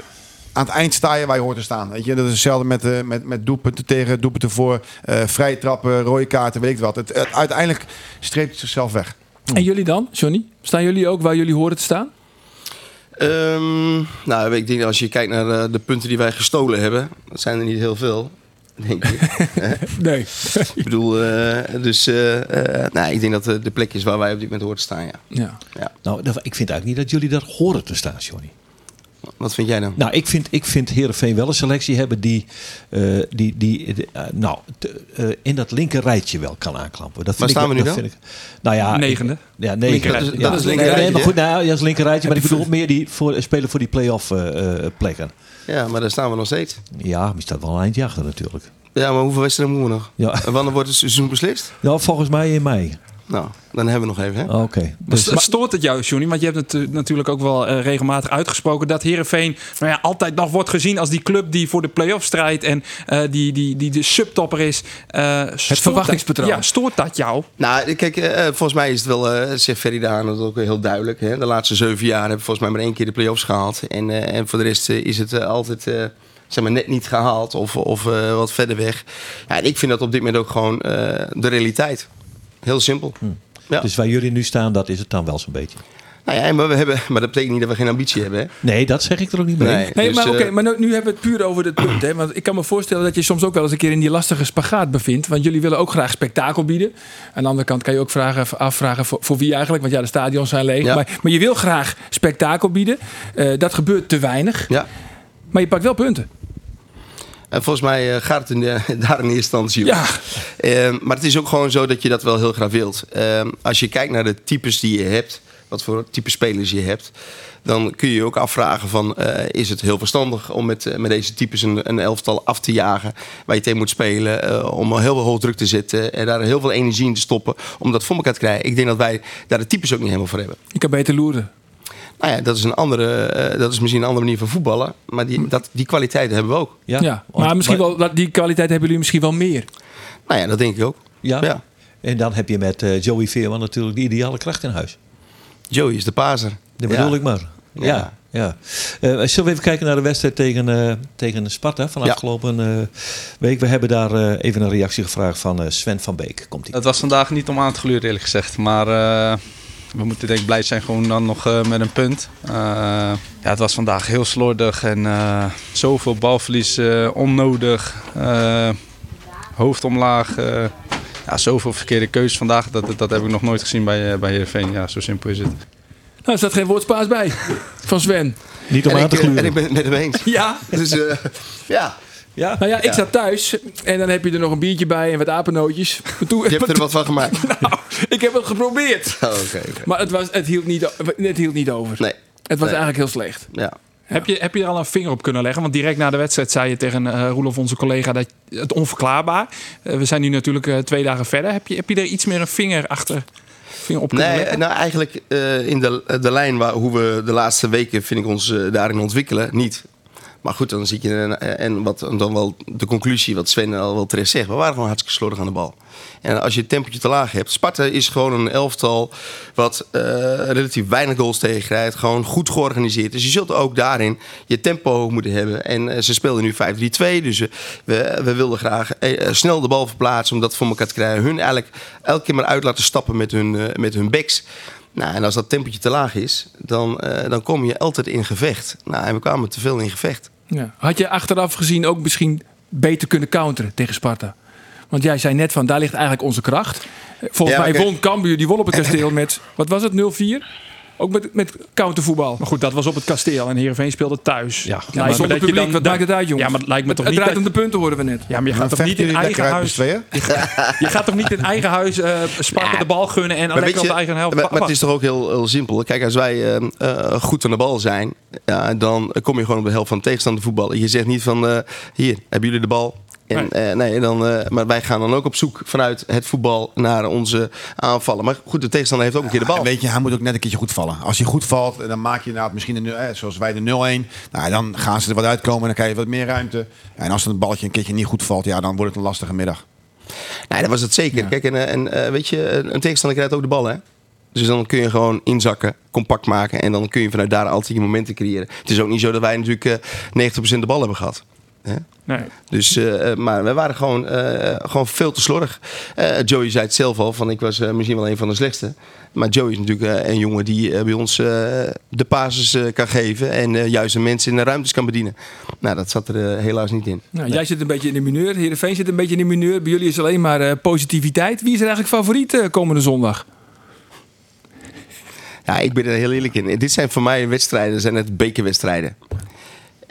aan het eind sta je waar je hoort te staan. Weet je? Dat is hetzelfde met, eh, met, met doelpunten tegen, doelpunten voor, eh vrije trappen, rode kaarten, weet ik wat. Het, het- uiteindelijk streept het zichzelf weg. En jullie dan, Johnny? Staan jullie ook waar jullie horen te staan? Ehm, nou, ik denk als je kijkt naar eh, de punten die wij gestolen hebben, dat zijn er niet heel veel. Denk ik. Nee. ik bedoel, eh, dus eh, eh, nou, ik denk dat de, plek is waar wij op dit moment horen te staan. Ja. Ja. Nou, ik vind eigenlijk niet dat jullie daar horen te staan, Johnny. Wat vind jij dan? Nou, ik vind, ik vind Heerenveen wel een selectie hebben die, eh, die, die eh, nou, te- eh, in dat linker rijtje wel kan aanklampen. Dat vind Waar ik, staan we nu dat dan? Vind ik, nou ja, Negende. ik- ja, negen. Linker rijtje. Ja, Dat is linker nee, maar goed, nou, ja, is linker rijtje, maar ik bedoel meer die voor, spelen voor die play-off eh, eh, plekken. Ja, maar daar staan we nog steeds. Ja, maar je staat wel een eindje achter natuurlijk. Ja, maar hoeveel wedstrijden moeten we nog? Ja. En wanneer wordt het seizoen beslist? Nou, volgens mij in mei. Nou, dan hebben we nog even. Hè? Oké. Dus, Dus, stoort het jou, Johnny? Want je hebt het eh, natuurlijk ook wel eh, regelmatig uitgesproken dat Herenveen nou ja, altijd nog wordt gezien als die club die voor de play-off strijdt en eh, die, die, die de subtopper is. Eh, dat- verwachtingspatroon. Ja, stoort dat jou? Nou, kijk, volgens mij is het wel, zegt Ferry de Haan dat ook heel duidelijk. Hè? De laatste zeven jaar hebben we volgens mij maar één keer de play-offs gehaald. En, eh, en voor de rest is het altijd eh, zeg maar net niet gehaald of, of eh, wat verder weg. Ja, en ik vind dat op dit moment ook gewoon eh, de realiteit. Heel simpel. Ja. dus waar jullie nu staan, dat is het dan wel zo'n beetje. Nou ja, maar, we hebben, maar dat betekent niet dat we geen ambitie hebben. Hè? Nee, dat zeg ik er ook niet mee. Nee. Nee, Dus, maar oké, eh, maar nu, nu hebben we het puur over het punt. Hè? Want ik kan me voorstellen dat je soms ook wel eens een keer in die lastige spagaat bevindt. Want jullie willen ook graag spektakel bieden. Aan de andere kant kan je ook vragen, afvragen voor, voor wie eigenlijk. Want ja, de stadions zijn leeg. Ja. Maar, maar je wil graag spektakel bieden. Eh, dat gebeurt te weinig. Ja. Maar je pakt wel punten. En volgens mij eh, gaat het in de, daar in eerste instantie om. Ja. Ehm, maar het is ook gewoon zo dat je dat wel heel graag wilt. Ehm, als je kijkt naar de types die je hebt, wat voor type spelers je hebt, dan kun je je ook afvragen van, eh, is het heel verstandig om met, eh, met deze types een, een elftal af te jagen waar je tegen moet spelen, om heel veel hoog druk te zetten en daar heel veel energie in te stoppen om dat voor elkaar te krijgen. Ik denk dat wij daar de types ook niet helemaal voor hebben. Je kan beter loeren. Nou ja, dat is, een andere, eh, dat is misschien een andere manier van voetballen, maar die, dat, die kwaliteiten hebben we ook. Ja, maar misschien wel, dat- die kwaliteit hebben jullie misschien wel meer. Nou ja, dat denk ik ook. Ja. Ja. En dan heb je met eh, Joey Veerman natuurlijk de ideale kracht in huis. Joey is de paser. Dat bedoel Ja. ik maar. Ja. Ja. ja. Eh, zullen we even kijken naar de wedstrijd tegen, eh, tegen Sparta van Ja. afgelopen eh, week? We hebben daar eh, even een reactie gevraagd van eh, Sven van Beek. Komt ie. Het was vandaag niet om aan te gluren eerlijk gezegd. Maar eh, we moeten denk ik blij zijn gewoon dan nog eh, met een punt. Eh, ja, het was vandaag heel slordig en eh, zoveel balverlies eh, onnodig. Eh, hoofd omlaag. eh, ja, zoveel verkeerde keuzes vandaag. Dat, dat heb ik nog nooit gezien bij, eh, bij Heerenveen. Ja, zo simpel is het. Nou, er staat geen woordspaas bij van Sven. Niet om En aan ik, te gluren. en ik ben het met hem eens. Ja. Dus eh, ja, Ja. Nou ja, ik zat thuis en dan heb je er nog een biertje bij en wat apennootjes. Toen- je hebt er wat van gemaakt. Nou, ik heb het geprobeerd. Oh. Maar het, was, het, hield, niet, het hield niet over. Nee. Het was Nee. eigenlijk heel slecht. Ja. Heb je, heb je er al een vinger op kunnen leggen? Want direct na de wedstrijd zei je tegen eh Roelof, onze collega, dat het onverklaarbaar. Eh, we zijn nu natuurlijk eh, twee dagen verder. Heb je, heb je er iets meer een vinger achter vinger op kunnen Nee, leggen? nou eigenlijk eh, in de, de lijn waar, hoe we de laatste weken, vind ik ons daarin ontwikkelen, niet. Maar goed, dan zie je en, wat dan wel de conclusie, wat Sven al wel terecht zegt. We waren gewoon hartstikke slordig aan de bal. En als je het tempootje te laag hebt. Sparta is gewoon een elftal wat eh, relatief weinig goals tegenkrijgt. Gewoon goed georganiseerd. Dus je zult ook daarin je tempo hoog moeten hebben. En eh, ze speelden nu 5-3-2. Dus we, we wilden graag eh, snel de bal verplaatsen om dat voor elkaar te krijgen. Hun eigenlijk elke keer maar uit laten stappen met hun, met hun backs. Nou, en als dat tempootje te laag is, dan, eh, dan kom je altijd in gevecht. Nou, en we kwamen te veel in gevecht. Ja. Had je achteraf gezien ook misschien beter kunnen counteren tegen Sparta? Want jij zei net van, daar ligt eigenlijk onze kracht. Volgens Ja, mij won Cambuur, die won op het kasteel met, wat was het, 0-4? Ook met, met countervoetbal. Maar goed, dat was op het kasteel en Heerenveen speelde thuis. Ja, Lijkt maar zonder dat je publiek, dan- wat maakt het uit, jongens? Ja, maar het lijkt me toch het niet... draait om de punten, horen we net. Ja, maar je gaat toch niet in eigen huis... Je gaat toch niet in eigen huis eh Sparta de bal gunnen en lekker op je, de eigen helft... maar, maar het is toch ook heel, heel simpel. Kijk, als wij eh, eh, goed aan de bal zijn, dan kom je gewoon op de helft van de tegenstander voetballen. Je zegt niet van, eh, hier, hebben jullie de bal? En, nee. nee, dan, eh, maar wij gaan dan ook op zoek vanuit het voetbal naar onze aanvallen. Maar goed, de tegenstander heeft ook een keer de bal. En weet je, hij moet ook net een keertje goed vallen. Als hij goed valt, dan maak je inderdaad misschien een, eh, zoals wij de 0-1. Nou, dan gaan ze er wat uitkomen en dan krijg je wat meer ruimte. En als dan het balletje een keertje niet goed valt, ja, dan wordt het een lastige middag. Nee, dat was het zeker. Kijk, en, eh, en eh, weet je, een tegenstander krijgt ook de bal, hè? Dus dan kun je gewoon inzakken, compact maken. En dan kun je vanuit daar altijd je momenten creëren. Het is ook niet zo dat wij natuurlijk eh 90% de bal hebben gehad. Hè? Nee. Dus, eh, eh, maar we waren gewoon, eh, gewoon veel te slordig. Eh, Joey zei het zelf al, van ik was eh, misschien wel een van de slechtste. Maar Joey is natuurlijk eh, een jongen die eh, bij ons eh, de basis kan geven. En eh, juist de mensen in de ruimtes kan bedienen. Nou, dat zat er helaas niet in. Nou, Jij zit een beetje in de mineur, Heerenveen zit een beetje in de mineur. Bij jullie is alleen maar eh, positiviteit. Wie is er eigenlijk favoriet eh, komende zondag? Ja, ik ben er heel eerlijk in. Dit zijn voor mij wedstrijden, zijn het bekerwedstrijden.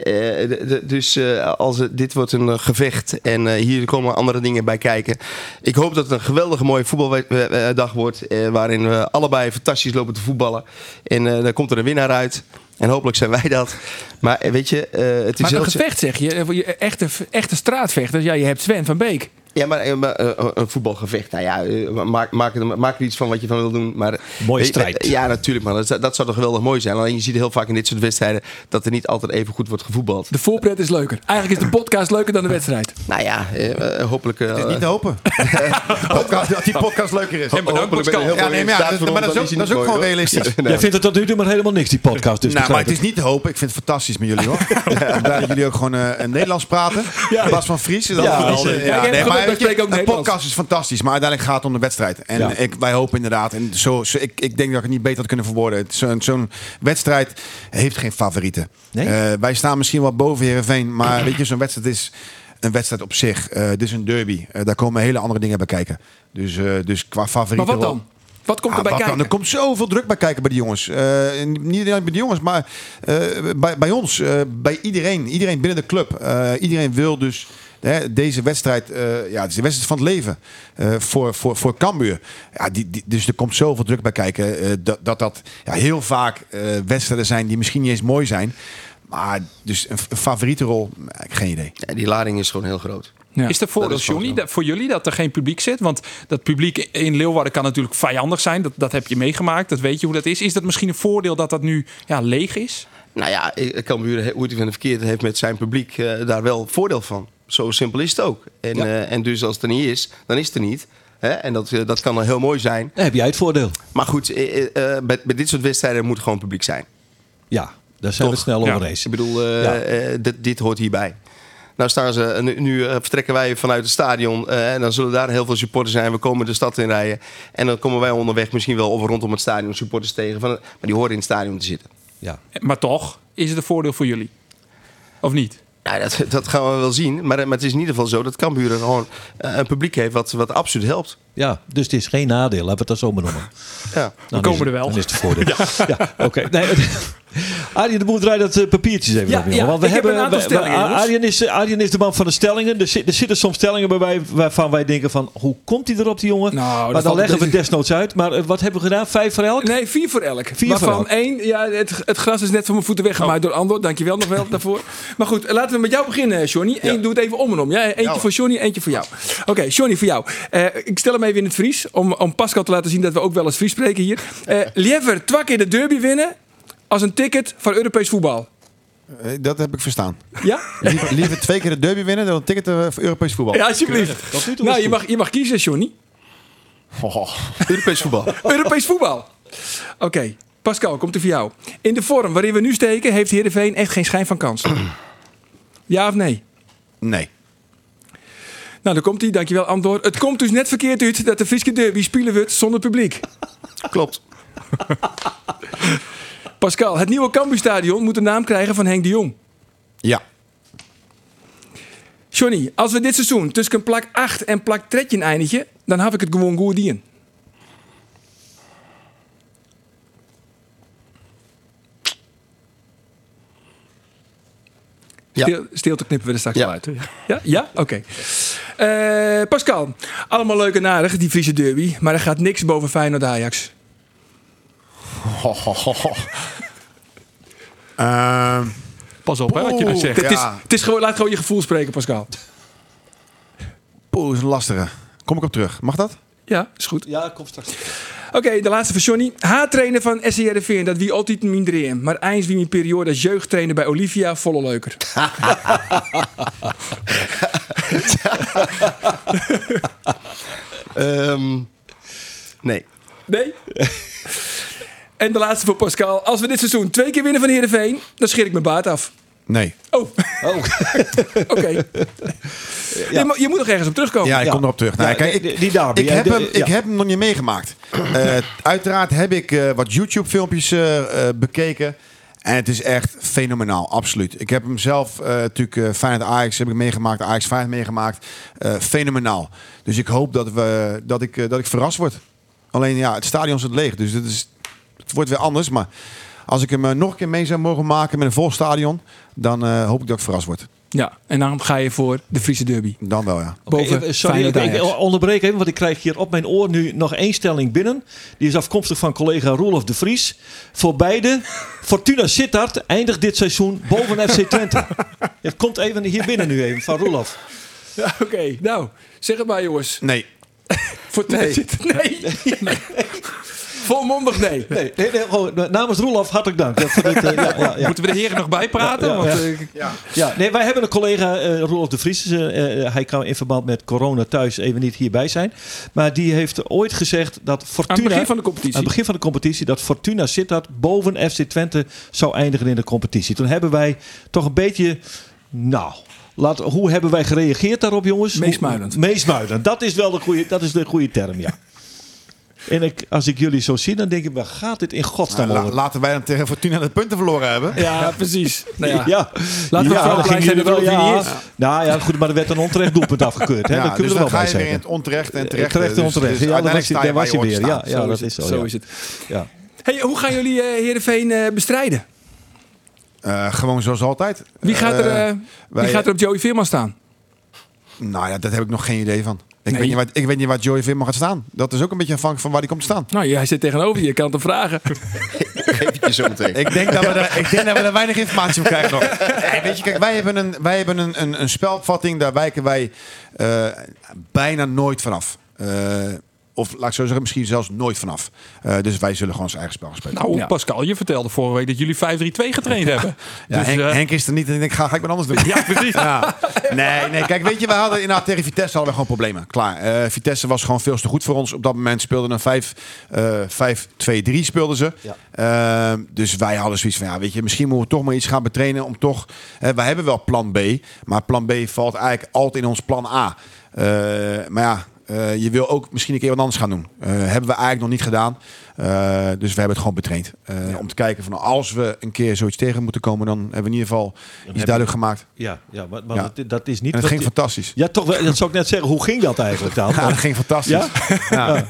Eh, dus eh, als het, dit wordt een eh, gevecht en hier komen andere dingen bij kijken. Ik hoop dat het een geweldige mooie voetbaldag wordt. waarin we allebei fantastisch lopen te voetballen. En dan komt er een winnaar uit. En hopelijk zijn wij dat. Maar weet je, het is Maar een gevecht zeg je echte, echte straatvechters. Ja, je hebt Sven van Beek. Ja, maar, eh, maar, eh, een voetbalgevecht. Nou ja, eh, maak, maak, er, maak er iets van wat je van wil doen. Maar, Mooie strijd. Ja, natuurlijk. Maar dat, dat zou toch geweldig mooi zijn. Alleen je ziet heel vaak in dit soort wedstrijden dat er niet altijd even goed wordt gevoetbald. De voorpret is leuker. Eigenlijk is de podcast leuker dan de wedstrijd. Nou ja, eh, hopelijk. eh, Het is niet te hopen. Podcast- dat die podcast leuker is. En bedankt, Hopelijk ben je heel Pascal. veel Ja, nee, maar ja, dat dan is dat is ook gewoon realistisch. Ja, Jij vindt het tot nu toe maar helemaal niks, die podcast. Dus nou, maar het is niet te hopen. Ik vind het fantastisch met jullie hoor. Ik blij dat jullie ook gewoon eh, Nederlands praten. In plaats van Fries. Dat Ja, ja, ja, nee, maar spreek ook een podcast is fantastisch. Maar uiteindelijk gaat het om de wedstrijd. En Ja. ik, wij hopen inderdaad. En zo, zo- ik, ik denk dat ik het niet beter had kunnen verwoorden. Het- Zo'n wedstrijd heeft geen favorieten. Nee? Eh, wij staan misschien wel boven Heerenveen. Maar weet je, zo'n wedstrijd is een wedstrijd op zich. Eh dit is een derby. Eh, daar komen hele andere dingen bij kijken. Dus, eh, dus qua Maar favorieten... wat dan? Wat komt Ah, wat dan? kijken? Er komt zoveel druk bij kijken bij die jongens. Eh, en niet alleen bij de jongens, maar eh, bij, bij ons. eh, bij iedereen. Iedereen binnen de club. Eh, iedereen wil dus hè, deze wedstrijd... eh, ja, het is de wedstrijd van het leven. eh, voor, voor, voor Cambuur. Ja, die, die, dus er komt zoveel druk bij kijken. eh, dat dat, dat ja, heel vaak eh, wedstrijden zijn die misschien niet eens mooi zijn. Maar dus een, een favoriete rol, geen idee. Ja, die lading is gewoon heel groot. Ja. Is er voordeel, Johnny, dat- voor jullie dat er geen publiek zit? Want dat publiek in Leeuwarden kan natuurlijk vijandig zijn. Dat, dat heb je meegemaakt. Dat weet je hoe dat is. Is dat misschien een voordeel dat dat nu ja, leeg is? Nou ja, ik kan buren hoe het van de verkeerd heeft met zijn publiek daar wel voordeel van. Zo simpel is het ook. En, eh, en dus als het er niet is, dan is het er niet. Hè? En dat, eh, dat kan dan heel mooi zijn. Dan heb jij het voordeel. Maar goed, eh, bij, bij dit soort wedstrijden moet gewoon publiek zijn. Ja, daar zijn we Toch? het snel over eens. Ik bedoel, Ja. dit, dit hoort hierbij. Nou staan ze, nu, nu vertrekken wij vanuit het stadion en dan zullen daar heel veel supporters zijn. We komen de stad in rijden en dan komen wij onderweg misschien wel of rondom het stadion supporters tegen. Van, maar die horen in het stadion te zitten. Ja. Maar toch is het een voordeel voor jullie. Of niet? Ja, dat, dat gaan we wel zien. Maar, maar het is in ieder geval zo dat Cambuur gewoon eh, een publiek heeft wat, wat absoluut helpt. Ja, dus het is geen nadeel. Laten we het dan zo benoemen. Ja. Dan komen is het- er wel. Dan is het voordeel. Ja, oké. Nee, Arjen de Boer draait dat eh, papiertjes even Ja, op. ja, Want we heb hebben, een aantal we- we- stellingen, jongens. Arjen is, eh, Arjen is de man van de stellingen. Er, zit- er zitten soms stellingen bij wij, waarvan wij denken van... Hoe komt hij erop, die jongen? Nou, maar dan leggen we desnoods uit. Maar eh, wat hebben we gedaan? Vijf voor elk? Nee, vier voor elk. Vier Waarvan voor elk. één, ja, het, het gras is net van mijn voeten weggemaaid door Andor. Dankjewel nog wel daarvoor. Maar goed, laten we met jou beginnen, Johnny. Eén, Doe het even om en om. Ja, eentje voor Johnny, eentje voor jou. Oké, Johnny, voor jou. Ik stel hem even in het Fries, om, om Pascal te laten zien dat we ook wel eens Fries spreken hier. Eh liever twee keer de derby winnen als een ticket voor Europees voetbal. Eh, dat heb ik verstaan. Ja? Liever, liever twee keer de derby winnen dan een ticket eh, voor Europees voetbal. Ja, alsjeblieft. Nou, je mag, je mag kiezen, Johnny. Oh. Europees voetbal. Europees voetbal. Oké, Pascal, komt er voor jou. In de vorm waarin we nu steken, heeft Heerenveen echt geen schijn van kans. Ja of nee? Nee. Nou, daar komt hij. Dankjewel, Andor. Het komt dus net verkeerd uit dat de Friese derby spelen wordt zonder publiek. Klopt. Pascal, het nieuwe Cambuurstadion moet de naam krijgen van Henk de Jong. Ja. Johnny, als we dit seizoen tussen plak 8 en plak 13 eindigen, dan heb ik het gewoon goed in. Stil, stilte knippen we er straks uit. Ja? Ja? Oké. Eh, Pascal, allemaal leuk en aardig, die Friese derby. Maar er gaat niks boven Feyenoord Ajax. Ehm, Pas op, hè, wat je dan Oeh. zegt. Het, Ja. is, het is gewoon, laat gewoon je gevoel spreken, Pascal. Poeh, is een lastige. Kom ik op terug. Mag dat? Ja, is goed. Ja, kom straks. Oké, de laatste van Johnny. Haattrainer van SCRV, dat wie altijd minder in. Maar eens wie mijn periode als jeugdtrainer bij Olivia volle leuker. Ehm, nee. Nee? en de laatste voor Pascal. Als we dit seizoen twee keer winnen van Heerenveen, dan scheer ik mijn baard af. Nee. Oh. Oké. je, je moet nog ergens op terugkomen. Ja, ik Ja. kom erop terug. Nou, Ja, kijk, ik, die- derby, ik, heb hem, ja. ik heb hem nog niet meegemaakt. Eh, uiteraard heb ik eh, wat YouTube-filmpjes eh, eh, bekeken. En het is echt fenomenaal, absoluut. Ik heb hem zelf eh, natuurlijk uh, Feyenoord Ajax heb ik meegemaakt, Ajax Feyenoord meegemaakt. Eh, fenomenaal. Dus ik hoop dat, we, dat, ik, dat ik verrast word. Alleen ja, het stadion zit leeg, dus het, is, het wordt weer anders. Maar als ik hem eh, nog een keer mee zou mogen maken met een vol stadion, dan eh, hoop ik dat ik verrast word. Ja, en dan ga je voor de Friese derby. Dan wel, ja. Boven Oké, sorry, ik, onderbreek even, want ik krijg hier op mijn oor nu nog één stelling binnen. Die is afkomstig van collega Roelof de Vries. Voor beide, Fortuna Sittard eindigt dit seizoen boven FC Twente. Het komt even hier binnen nu even, van Roelof. Ja, Oké, nou, zeg het maar jongens. Nee. Voor nee. Nee. nee. Volmondig nee. Nee, nee, nee, gewoon, namens Roelof hartelijk dank. Dat, voor dit, eh, ja, ja, ja. Moeten we de heren nog bijpraten? Ja, ja, Want, ja. eh, Ja, nee, wij hebben een collega, eh Roelof de Vries. hij kan in verband met corona thuis even niet hierbij zijn. Maar die heeft ooit gezegd dat Fortuna... Aan het begin van de competitie. Aan het begin van de competitie. Dat Fortuna Sittard boven FC Twente zou eindigen in de competitie. Toen hebben wij toch een beetje... Nou... Laat, hoe hebben wij gereageerd daarop, jongens? Meesmuilend. Meesmuilend. Dat is wel de goede, dat is de goede term, ja. En ik, als ik jullie zo zie, dan denk ik, waar gaat dit in godsnaam Nou, la- laten wij dan tegen Fortuna de punten verloren hebben. Ja, precies. Nou ja. Ja, Laten we ja, vooral dan zijn wel. Ja, is. nou ja, goed, maar er werd een onterecht doelpunt afgekeurd. Hè? Ja, dat kunnen dus we er dan wel ga je weer in het onterecht en terecht. Terecht en Dus- onterecht. dus ja, je daar was weer. Ja, ja, Zo dat is zo. Zo ja. is het. Ja. Hey, hoe gaan jullie eh Heerenveen eh, bestrijden? Eh, gewoon zoals altijd. Wie gaat er, Eh, eh, wie wij- gaat er op Joey Veerman staan? Nou ja, dat heb ik nog geen idee van. Ik, Nee. weet, niet waar, ik weet niet waar Joey Veerman gaat staan. Dat is ook een beetje afhankelijk van waar hij komt te staan. Nou, jij zit tegenover je, je kan het hem vragen. Je zo meteen. Ik denk, dat we er, ik denk dat we er weinig informatie op krijgen nog. Nee, weet je, kijk, wij hebben een, wij hebben een, een, een spelopvatting, daar wijken wij eh, bijna nooit vanaf. Eh, of laat ik zo zeggen, misschien zelfs nooit vanaf. Eh, dus wij zullen gewoon ons eigen spel spelen. nou, Ja. Pascal, je vertelde vorige week dat jullie 5-3-2 getraind hebben. Ja, dus, Henk, eh, Henk is er niet en ik denk, ga, ga ik wat anders doen. Ja, precies. Ja. Nee, nee, kijk, weet je, we hadden inderdaad tegen Vitesse hadden we gewoon problemen. Klaar. Eh, Vitesse was gewoon veel te goed voor ons. Op dat moment speelden een 5, eh 5-2-3 speelden ze. Eh, dus wij hadden zoiets van, ja, weet je, misschien moeten we toch maar iets gaan betrainen om toch... eh, wij hebben wel plan B, maar plan B valt eigenlijk altijd in ons plan A. Eh, maar ja, eh, je wil ook misschien een keer wat anders gaan doen. Eh, hebben we eigenlijk nog niet gedaan. Eh, dus we hebben het gewoon betraind. Eh, Om te kijken van als we een keer zoiets tegen moeten komen, dan hebben we in ieder geval iets je- duidelijk gemaakt. Ja, ja, maar, maar Ja. Dat, dat is niet... En het ging je- fantastisch. Ja, toch wel. Dat zou ik net zeggen. Hoe ging dat eigenlijk dan? Ja, dat ging fantastisch. Ja? Ja.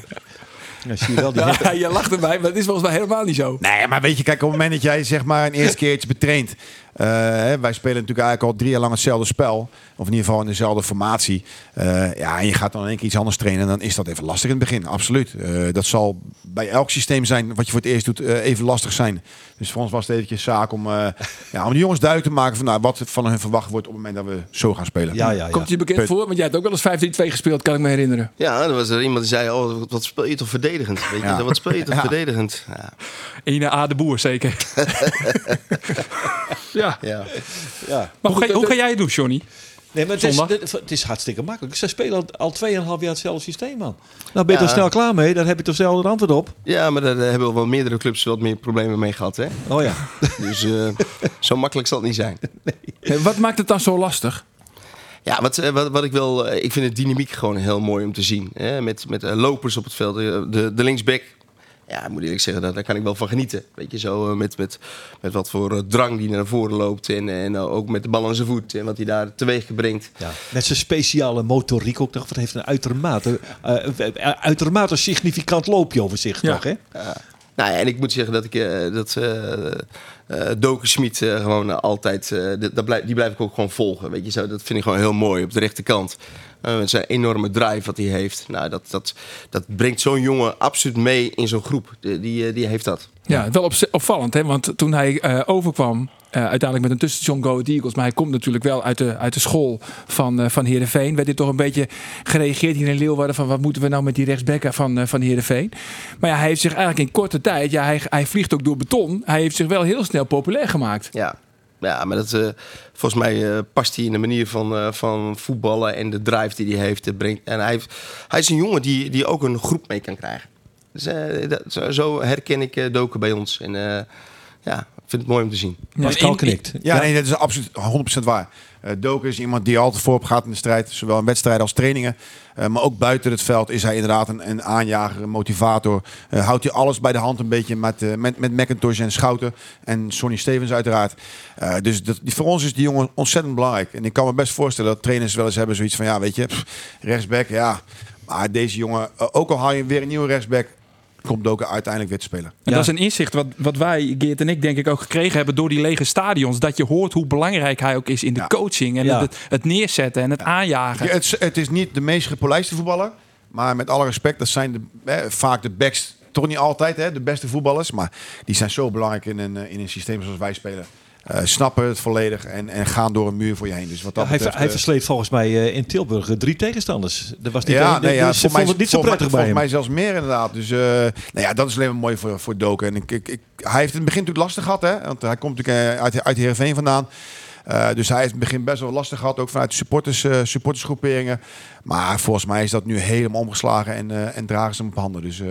Ja, zie je wel die Ja, je lacht erbij, maar dat is volgens mij helemaal niet zo. Nee, maar weet je, kijk, op het moment dat jij zeg maar een eerste keertje betraint. Eh, hè, wij spelen natuurlijk eigenlijk al drie jaar lang hetzelfde spel. Of in ieder geval in dezelfde formatie. Eh, ja, en je gaat dan in één keer iets anders trainen. Dan is dat even lastig in het begin. Absoluut. Eh, dat zal bij elk systeem zijn wat je voor het eerst doet even lastig zijn. Dus voor ons was het eventjes zaak om, eh, ja, om de jongens duidelijk te maken van nou, wat van hun verwacht wordt op het moment dat we zo gaan spelen. Ja, ja, ja. Komt je bekend voor? Want jij hebt ook wel eens 5-3-2 gespeeld, kan ik me herinneren. Ja, er was er iemand die zei, oh, wat- speel je toch verdedigend? Weet je, wat speel je toch Ja. verdedigend? Ja. Ene A de Boer, zeker. ja. ja. Ja. Maar hoe ga, hoe ga jij het doen, Johnny? Nee, maar het is, het is hartstikke makkelijk. Ze spelen al, al 2,5 jaar hetzelfde systeem, man. Nou, ben je Ja. er snel klaar mee? Daar heb je toch zelf een antwoord op? ja, maar daar hebben we wel meerdere clubs wat meer problemen mee gehad. Hè? Oh ja. Dus eh, zo makkelijk zal het niet zijn. Hey, wat maakt het dan zo lastig? Ja, wat, eh, wat, wat ik wil, eh, ik vind de dynamiek gewoon heel mooi om te zien. Hè? Met, met lopers op het veld, de, de linksback ja, ik moet eerlijk zeggen, daar, daar kan ik wel van genieten. Weet je, zo eh, met, met, met wat voor eh, drang die naar voren loopt. En, en eh, ook met de bal aan zijn voet en wat hij daar teweeg brengt. Ja, met zijn speciale motoriek ook nog. Wat heeft een uitermate, eh, eh, uitermate significant loopje over zich, Ja. toch? Hè? Nou ja, en ik moet zeggen dat ik eh, dat Doken Schmid eh, gewoon altijd, eh, dat- dat blijf, die blijf ik ook gewoon volgen. Weet je, zo, dat vind ik gewoon heel mooi op de rechterkant. Eh, met zijn enorme drive wat hij heeft. Nou, dat, dat, dat brengt zo'n jongen absoluut mee in zo'n groep. Die, die, eh, die heeft dat. Ja, wel op, opvallend, hè? want toen hij eh, overkwam, eh, uiteindelijk met een tussenstation Go Eagles, maar hij komt natuurlijk wel uit de, uit de school van, eh van Heerenveen, werd dit toch een beetje gereageerd hier in Leeuwarden van wat moeten we nou met die rechtsbekken van, eh van Heerenveen. Maar ja, hij heeft zich eigenlijk in korte tijd, ja, hij, hij vliegt ook door beton, hij heeft zich wel heel snel populair gemaakt. Ja, ja maar dat, eh, volgens mij eh, past hij in de manier van, eh, van voetballen en de drive die hij heeft. Brengt, en hij, hij is een jongen die, die ook een groep mee kan krijgen. Dus, dat, zo, herken ik Doken bij ons. En ja, vind het mooi om te zien. Pascal knikt. Ja, nee, dat is absoluut 100% waar. Eh Doken is iemand die altijd voorop gaat in de strijd, zowel in wedstrijden als trainingen. Eh, maar ook buiten het veld is hij inderdaad een, een aanjager, een motivator. Eh, houdt hij alles bij de hand een beetje met, eh, met, met McIntosh en Schouten. En Sonny Stevens uiteraard. Eh, dus dat, die, voor ons is die jongen ontzettend belangrijk. En ik kan me best voorstellen dat trainers wel eens hebben zoiets van... ja, weet je, pff, rechtsback, ja. Maar deze jongen, ook al haal je weer een nieuwe rechtsback... komt Doken uiteindelijk weer te spelen. En dat is een inzicht wat, wat wij, Geert en ik, denk ik ook gekregen hebben door die lege stadions. Dat je hoort hoe belangrijk hij ook is in de Ja. coaching en Ja. het, het neerzetten en het aanjagen. Ja, het, is- het is niet de meest gepolijste voetballer. Maar met alle respect, dat zijn de, hè, vaak de backs. Toch niet altijd hè, de beste voetballers. Maar die zijn zo belangrijk in een, eh, in een systeem zoals wij spelen. Eh, snappen het volledig en, en gaan door een muur voor je heen. Dus wat dat hij, betreft, hij eh, volgens mij eh, in Tilburg drie tegenstanders. Dat was niet ja, nee, ja, dus ze voor mij, vonden het niet zo volgens mij- prettig bij volgens mij zelfs meer inderdaad. Dus eh, nou ja, dat is alleen maar mooi voor, voor Doken. En ik, ik, ik, hij heeft in het begin natuurlijk lastig gehad, hè? Want hij komt natuurlijk uit, uit Heerenveen vandaan. Eh, dus hij heeft in het begin best wel lastig gehad, ook vanuit de supporters, eh, supportersgroeperingen. Maar volgens mij is dat nu helemaal omgeslagen en, eh, en dragen ze hem op handen. Dus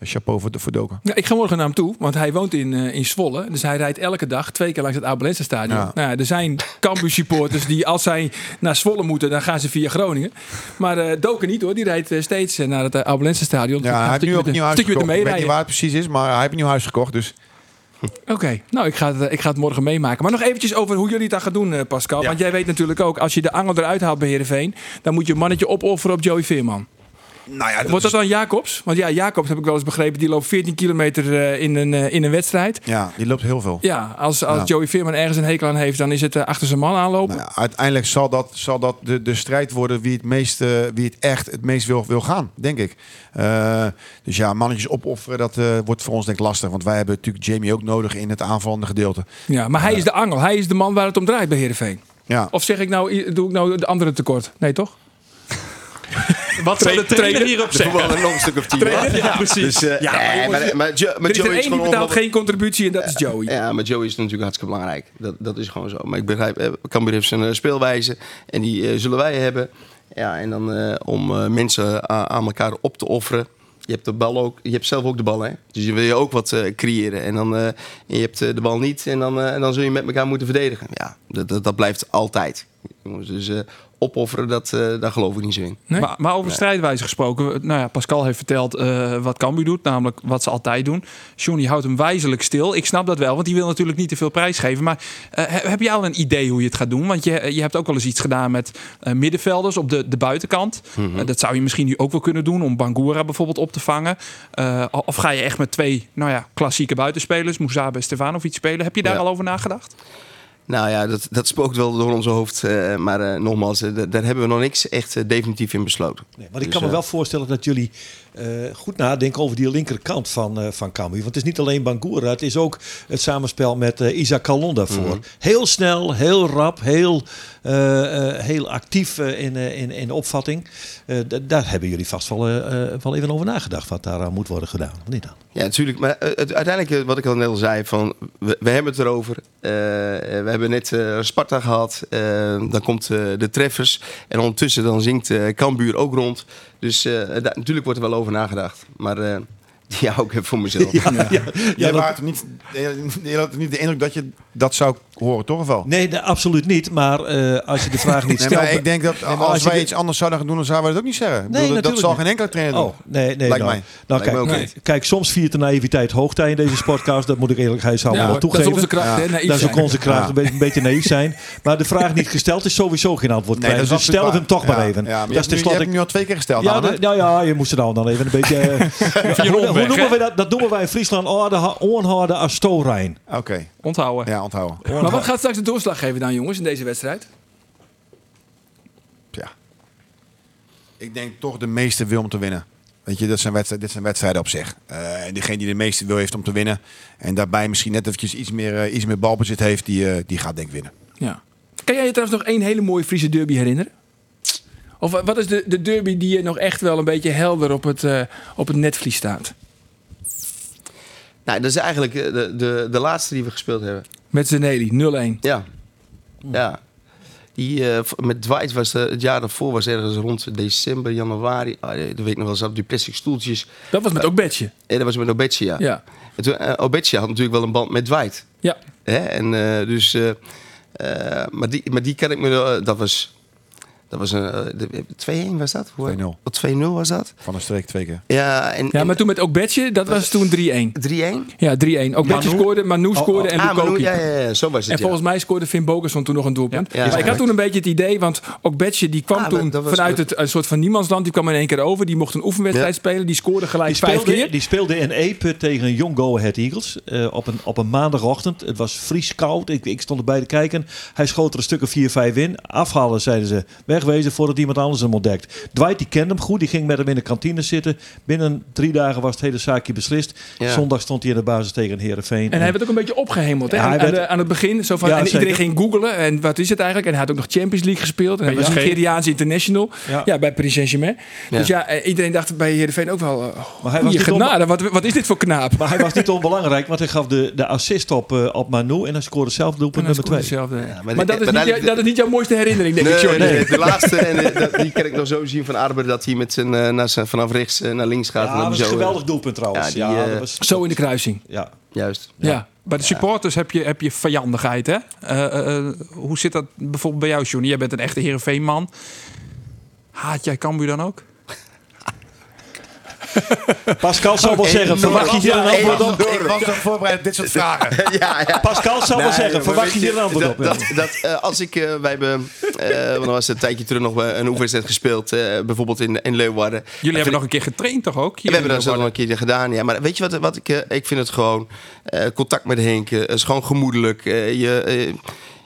chapeau voor, voor Doken. Ja, ik ga morgen naar hem toe, want hij woont in, in Zwolle. Dus hij rijdt elke dag twee keer langs het Abelense stadion. Ja. Nou er zijn Cambuur supporters die als zij naar Zwolle moeten, dan gaan ze via Groningen. Maar Doken niet hoor, die rijdt steeds naar het uh, Abelense stadion. Ja, hij heeft nu ook een nieuw huis gekocht. Ik weet niet waar het precies is, maar hij heeft een nieuw huis gekocht. Dus Oké, nou ik ga, het, eh, ik ga het morgen meemaken. Maar nog eventjes over hoe jullie dan gaan doen, eh, Pascal. Want jij weet natuurlijk ook, als je de angel eruit haalt bij Heerenveen, dan moet je een mannetje opofferen op Joey Veerman. Nou ja, dat Wordt dat is- dan Jacobs? Want ja, Jacobs heb ik wel eens begrepen, die loopt 14 kilometer eh, in, een, eh, in een wedstrijd. ja, die loopt heel veel. Ja, als, als Ja. Joey Veerman ergens een hekel aan heeft, dan is het eh, achter zijn man aanlopen. Nou ja, uiteindelijk zal dat, zal dat de, de strijd worden wie het, meest, wie het echt het meest wil, wil gaan, denk ik. Dus ja, mannetjes opofferen, dat wordt voor ons denk ik lastig. Want wij hebben natuurlijk Jamie ook nodig in het aanvallende gedeelte. Ja, maar hij is de angel. Hij is de man waar het om draait bij Heerenveen. Ja, Of zeg ik nou, doe ik nou de andere tekort? Nee, toch? Wat zou de trainer hierop De zeggen? nog een stuk of tien. Ja, precies. Dus, eh, nee, maar, maar, Jo- maar Joey is gewoon betaalt geen contributie en dat is Joey. Ja, maar Joey is natuurlijk hartstikke belangrijk. Dat, dat is gewoon zo. Maar ik begrijp, eh, Cambuur heeft zijn eh, speelwijze. En die eh, zullen wij hebben. Ja, en dan eh, om eh, mensen aan, elkaar op te offeren. Je hebt de bal ook, je hebt zelf ook de bal, hè? Dus je wil je ook wat eh, creëren. En dan eh, en je hebt eh, de bal niet. En dan, eh, en dan zul je met elkaar moeten verdedigen. Ja, dat, dat, dat blijft altijd. Dus eh, opofferen, dat, eh, daar geloof ik niet zo in. Nee? Maar, maar over strijdwijze gesproken. Nou ja, Pascal heeft verteld eh, wat Cambuur doet. Namelijk wat ze altijd doen. Johnny houdt hem wijzelijk stil. Ik snap dat wel, want die wil natuurlijk niet te veel prijs geven. Maar eh, he- heb je al een idee hoe je het gaat doen? Want je, je hebt ook wel eens iets gedaan met eh, middenvelders op de, de buitenkant. Eh, dat zou je misschien nu ook wel kunnen doen om Bangura bijvoorbeeld op te vangen. Eh, of ga je echt met twee nou ja, klassieke buitenspelers, Moesabe en Stefanovic spelen? Heb je daar Ja. al over nagedacht? Nou ja, dat, dat spookt wel door ons hoofd. eh, maar eh, nogmaals, eh, daar hebben we nog niks echt definitief in besloten. Nee, maar ik Dus, kan me wel voorstellen dat jullie eh, goed nadenken over die linkerkant van, eh van Cambuur. Want het is niet alleen Bangura, het is ook het samenspel met eh Isaac Calon daarvoor. Mhm. Heel snel, heel rap, heel, heel actief in, in, in opvatting. Daar hebben jullie vast wel, wel even over nagedacht wat daar aan moet worden gedaan. Niet dan? Ja, natuurlijk. Maar het, uiteindelijk, wat ik al net al zei, van, we, we hebben het erover. We hebben net Sparta gehad. Eh, dan komt de treffers. En ondertussen dan zingt Cambuur ook rond. Dus daar- natuurlijk wordt er wel over nagedacht. Maar eh, die hou ik even voor mezelf. Jij dat- waart niet, had niet de indruk dat je dat zou horen toch of wel? Nee, nee, absoluut niet. Maar eh, als je de vraag niet Nee, stelt... maar ik denk dat Nee, als, je wij de- iets anders zouden gaan doen, dan zouden we dat ook niet zeggen. Nee, bedoel, dat zal niet. geen enkele trainer doen. Oh, nee, nee. Lijkt nou, mij. Nou, Lijkt kijk, mij nee, niet. kijk, soms viert de naïviteit hoogtij in deze podcast. Dat moet ik eerlijkheidshalve Ja, wel dat is toegeven. onze kracht, Ja. hè, naïef Dat is ook zijn. onze kracht, Ja. een, beetje, een beetje naïef zijn. Maar de vraag niet gesteld is sowieso geen antwoord Nee, krijgen. dat is dus stel absoluut hem toch maar even. Ja, maar dat je, is hebt nu, al twee keer gesteld. Nou ja, je moest er dan, dan even een beetje... eh, hoe, noemen we dat? Dat noemen wij in Friesland als Stoorijn. Oké, Onthouden. ja, onthouden. Maar wat gaat straks de doorslag geven dan, jongens, in deze wedstrijd? Ja. Ik denk toch de meeste wil om te winnen. Weet je, dat zijn wedstrijden, dit zijn wedstrijden op zich. Eh, en degene die de meeste wil heeft om te winnen. En daarbij misschien net eventjes iets meer, eh, iets meer balbezit heeft, die, eh, die gaat denk ik winnen. Ja. Kan jij je trouwens nog één hele mooie Friese derby herinneren? Of wa- wat is de, de derby die je nog echt wel een beetje helder op het, op het netvlies staat? Nou, dat is eigenlijk de, de, de laatste die we gespeeld hebben. Met Zeneli, 0-1. Ja. Ja. Die, eh, met Dwight was eh, het jaar daarvoor was ergens rond december, januari. Ah, dat weet ik nog wel, zat op die plastic stoeltjes. Dat was met ook Betje. En dat was met Obetje, ja. Ja. En toen, eh, Obetje had natuurlijk wel een band met Dwight. Ja. Hè? En eh, dus, eh, eh, maar, die, maar die kan ik me, eh, dat was, dat was een, eh, de- 2-1 was dat? Hoe- 2-0. Wat 2-0 was dat? Van de streek twee keer. Ja, en, ja, maar toen met ook Betje, dat was toen 3-1. 3-1? Ja, 3-1. Ook Betje Manu? scoorde, Manu scoorde en ah, Lukoki. ja, ja, ja, zo was het. En ja. volgens mij scoorde Finn Bogerson toen nog een doelpunt. Ja. Ja, maar ik had toen een beetje het idee, want ook Betje die kwam Ah, toen vanuit het een soort van niemandsland. Die kwam in één keer over. Die mocht een oefenwedstrijd Ja. spelen. Die scoorde gelijk Die vijf speelde, keer. die speelde in Epe tegen een Young Go Ahead Eagles eh, op, een, op een maandagochtend. Het was vries koud. Ik, ik stond erbij te kijken. Hij schoot er een stuk of 4-5 in. Afhalen, zeiden ze. Wegwezen voordat iemand anders hem ontdekt. Dwight die kende hem goed. Die ging met hem in de kantine zitten. Binnen drie dagen was het hele zaakje beslist. Ja. Zondag stond hij in de basis tegen Heerenveen. En hij werd ook een beetje opgehemeld hè? Ja, aan, werd- het begin. Zo van, Ja, en iedereen zeker. ging googlen. En wat is het eigenlijk? En hij had ook nog Champions League gespeeld. En hij was. Nigeriaans international. Ja. Ja. bij Paris Saint-Germain. Dus ja, eh, iedereen dacht bij Heerenveen ook wel... Uh, Maar hij was on- genade, wat, wat is dit voor knaap? Maar hij was niet onbelangrijk, want hij gaf de, de assist op, eh, op Manu en hij scoorde zelf doelpunt En nummer scoorde 2. zelf, eh. maar dat, is maar niet, dat is niet jouw mooiste herinnering, denk Nee, ik, nee, de laatste, en eh, dat- die kan ik nog zo zien van Arber, dat hij met zijn, eh, naar zijn, vanaf rechts eh, naar links gaat. Ja, en dat was een zo, geweldig doelpunt trouwens. Ja, die, dat was, Zo in de kruising. ja. Juist. Ja. Bij de supporters heb je, heb je vijandigheid, hè? Eh, eh, eh, hoe zit dat bijvoorbeeld bij jou, Johnny? Jij bent een echte Heerenveen-man. Haat jij Cambuur dan ook? Pascal zou wel zeggen, verwacht je hier een antwoord op? Ik was nog voorbereid op dit soort vragen. ja, ja. Pascal zou wel zeggen, verwacht je hier een antwoord op? Dat, dat, dat, eh, als ik, eh, wij hebben, eh, want er was een tijdje terug nog een oefenwedstrijd gespeeld, eh, bijvoorbeeld in, in Leeuwarden. Jullie hebben nog een keer getraind, toch ook? We hebben dat nog een keer gedaan, ja. Maar weet je wat, wat ik, ik vind het gewoon, eh, contact met Henk, is gewoon gemoedelijk. je, eh,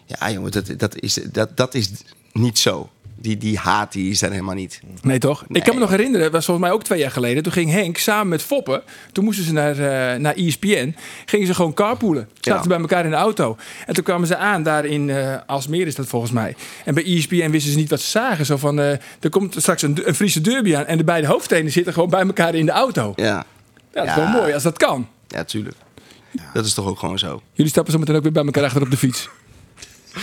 ja, jongen, dat, dat, is, dat, dat is niet zo. Die, die haat, die is er helemaal niet. Nee, toch? Nee. Ik kan me nog herinneren, dat was volgens mij ook twee jaar geleden. Toen ging Henk samen met Foppen, toen moesten ze naar, eh, naar ESPN, gingen ze gewoon carpoolen. Zaten Ja. bij elkaar in de auto. En toen kwamen ze aan, daar in eh Alsmeer is dat volgens mij. En bij ESPN wisten ze niet wat ze zagen. Zo van, eh, er komt straks een, een Friese derby aan en de beide hoofdtrainers zitten gewoon bij elkaar in de auto. Ja, Ja, dat is Ja. wel mooi als dat kan. ja, tuurlijk. Dat is toch ook gewoon zo. Jullie stappen zo meteen ook weer bij elkaar achter op de fiets.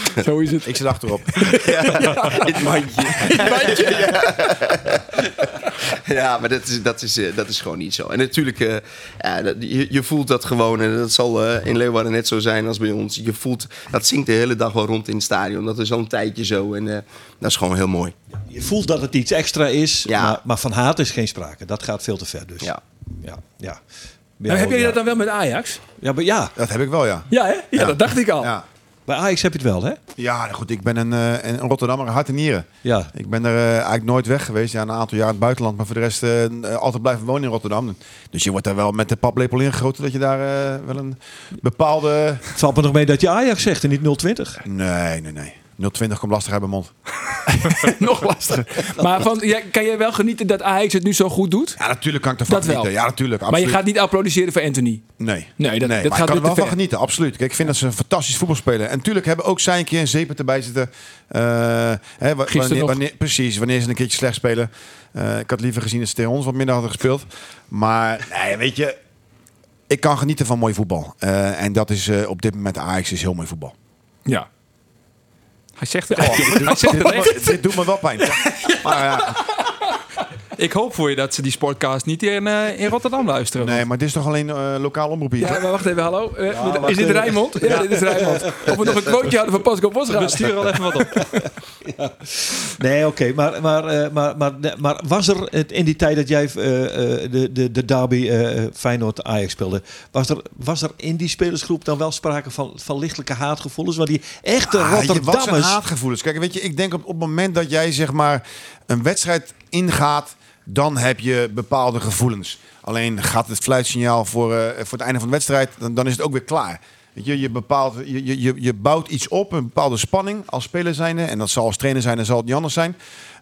zo is het. Ik zit achterop. Dit mandje. Ja, maar dat is, dat, is, eh, dat is gewoon niet zo. En natuurlijk, eh, ja, dat- je, je voelt dat gewoon. En dat zal eh, in Leeuwarden net zo zijn als bij ons. Je voelt, dat zingt de hele dag wel rond in het stadion. Dat is al een tijdje zo. En eh, dat is gewoon heel mooi. Je voelt dat het iets extra is, Ja. maar, maar van haat is geen sprake. Dat gaat veel te ver dus. Ja. ja, ja. Maar heb ja. jij dat dan wel met Ajax? Ja, maar ja, Dat heb ik wel, ja. Ja, hè? Ja, dat dacht ik al. Ja, bij Ajax heb je het wel, hè? ja goed. Ik ben een, eh, een Rotterdammer, hart en nieren. Ja. Ik ben er eh, eigenlijk nooit weg geweest. Ja, een aantal jaar in het buitenland. Maar voor de rest eh, altijd blijven wonen in Rotterdam. Dus je wordt daar wel met de paplepel ingegoten dat je daar wel een bepaalde... Het valt me nog mee dat je Ajax zegt en niet 020. Nee, nee, nee. 020 komt lastig uit mijn mond. Nog lastiger. Maar van, ja, kan jij wel genieten dat Ajax het nu zo goed doet? Ja, natuurlijk kan ik ervan Dat wel. genieten. Ja, natuurlijk. Maar je absoluut. gaat niet applaudisseren voor Anthony. Nee. Nee, dat- dat maar gaat ik kan er wel van genieten, absoluut. Kijk, ik vind dat ze een fantastisch voetbal spelen. En natuurlijk hebben ook zij een keer een zeepert erbij zitten. Eh, hè, wa- wanneer, wanneer, precies, wanneer ze een keertje slecht spelen. Eh, ik had liever gezien dat ze tegen ons wat minder hadden gespeeld. Maar nee, weet je, ik kan genieten van mooi voetbal. Eh, en dat is op dit moment Ajax is heel mooi voetbal. Ja. Hij zegt het echt. Hij zegt het echt. dit doet me wel pijn. Maar ja, Ik hoop voor je dat ze die sportcast niet in, eh, in Rotterdam luisteren. Nee, maar dit is toch alleen eh, lokaal omroep hier? Ja, maar wacht even, hallo. Eh, wacht is dit. Rijnmond? Ja, dit is Rijnmond. Of we nog een quoteje hadden van Pascal We Bosgaard. sturen al even wat op. Nee, oké. Maar, maar, eh, maar, maar, maar was er in die tijd dat jij eh, eh, de, de, de derby eh, Feyenoord-Ajax speelde... Was er, was er in die spelersgroep dan wel sprake van, van lichtelijke haatgevoelens? Want die echte Ah, je- wat zijn Rotterdammers... haatgevoelens? Kijk, weet je, ik denk op, op het moment dat jij zeg maar een wedstrijd ingaat, dan heb je bepaalde gevoelens. Alleen gaat het fluitsignaal voor, eh, voor het einde van de wedstrijd, dan, dan is het ook weer klaar. Weet je, je, bepaalt, je, je- je, je bouwt iets op, een bepaalde spanning als speler zijnde. En dat zal als trainer zijn, dan zal het niet anders zijn.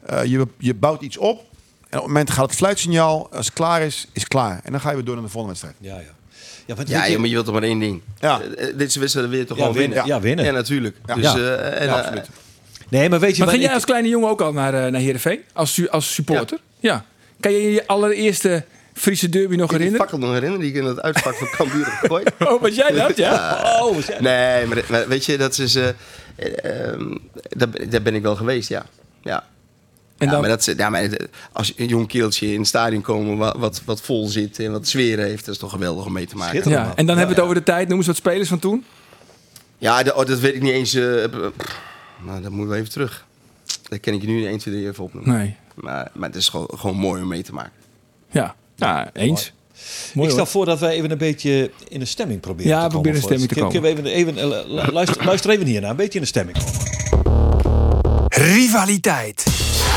Eh, je, je bouwt iets op. En op het moment gaat het fluitsignaal, als het klaar is, is het klaar. En dan ga je weer door naar de volgende wedstrijd. Ja, ja. Ja, want Ja, je- ja, maar je wilt toch maar één ding. Ja. Eh, eh, Deze wedstrijd wil je toch Ja, gewoon winnen. winnen? Ja, winnen. Ja, natuurlijk. Ja. Dus, Ja. eh, en, Ja, absoluut. Nee, maar weet je... Maar ging jij ik- als kleine jongen ook al naar, eh naar Heerenveen? Als, su- als supporter? Ja. Kan je je allereerste Friese derby nog Ik herinneren? fakkel nog herinneren die ik in het uitvak van Cambuur heb gegooid. Oh, was jij dat? Ja. Oh, was jij- Nee, maar, maar weet je, dat is... ehm, daar, daar ben ik wel geweest, ja. Ja. En ja, dan, maar dat, ja, maar als een jong keeltje in het stadion komen wat, wat, wat vol zit en wat sfeer heeft, dat is toch geweldig om mee te maken. Schitterend. ja. en dan hebben we het over de tijd. Noem eens wat spelers van toen. Ja, dat, oh, dat weet ik niet eens. eh, nou, dat moeten we even terug. Dat ken ik je nu niet 1, 2, 3 even opnoemen. Nee. Maar, maar het is gewoon, gewoon mooi om mee te maken. Ja, ja eens. Mooi ik stel hoor. voor dat wij even een beetje in de stemming proberen Ja, te proberen in de komen. stemming te Kunnen we even, even, eh, lu- luister, luister even hiernaar, een beetje in de stemming komen. Rivaliteit.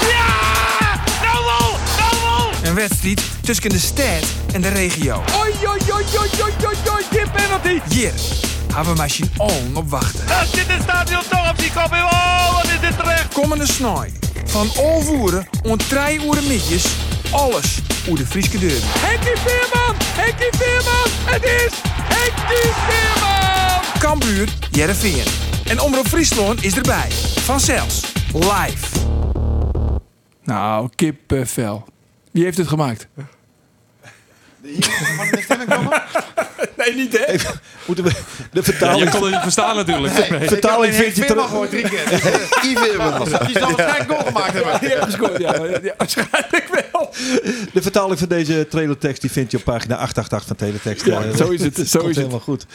Ja! Nou wel! Nou wel! Een wedstrijd tussen de stad en de regio. Oi, oi, oi, oi, oi, oi, oi, die penalty. Hier hebben we machine on op wachten. Daar zit het stadion toch op die kop. Oh, wat is dit terecht? Komende snooi. Van Olvoeren om drie uur midjes. Alles hoe de Frieske derby. Henkie Veerman, Henkie Veerman. Het is Henkie Veerman. Kambuur, Jereveen. En Omroep Friesland is erbij. Vanzelfs. Live. Nou, kippenvel. Wie heeft het gemaakt? Nee, niet hè? Even, moeten we de Ja, vertaling... je kon het niet verstaan natuurlijk. Nee. vertaling vind je terug. gewoon drie keer. Het. Die zal waarschijnlijk goal gemaakt hebben. Die heeft gescoord, ja. ja. Waarschijnlijk wel. De vertaling van deze trailertekst die vind je op pagina 888 van Teletext. Ja, Eh, zo is het, zo is het. helemaal goed.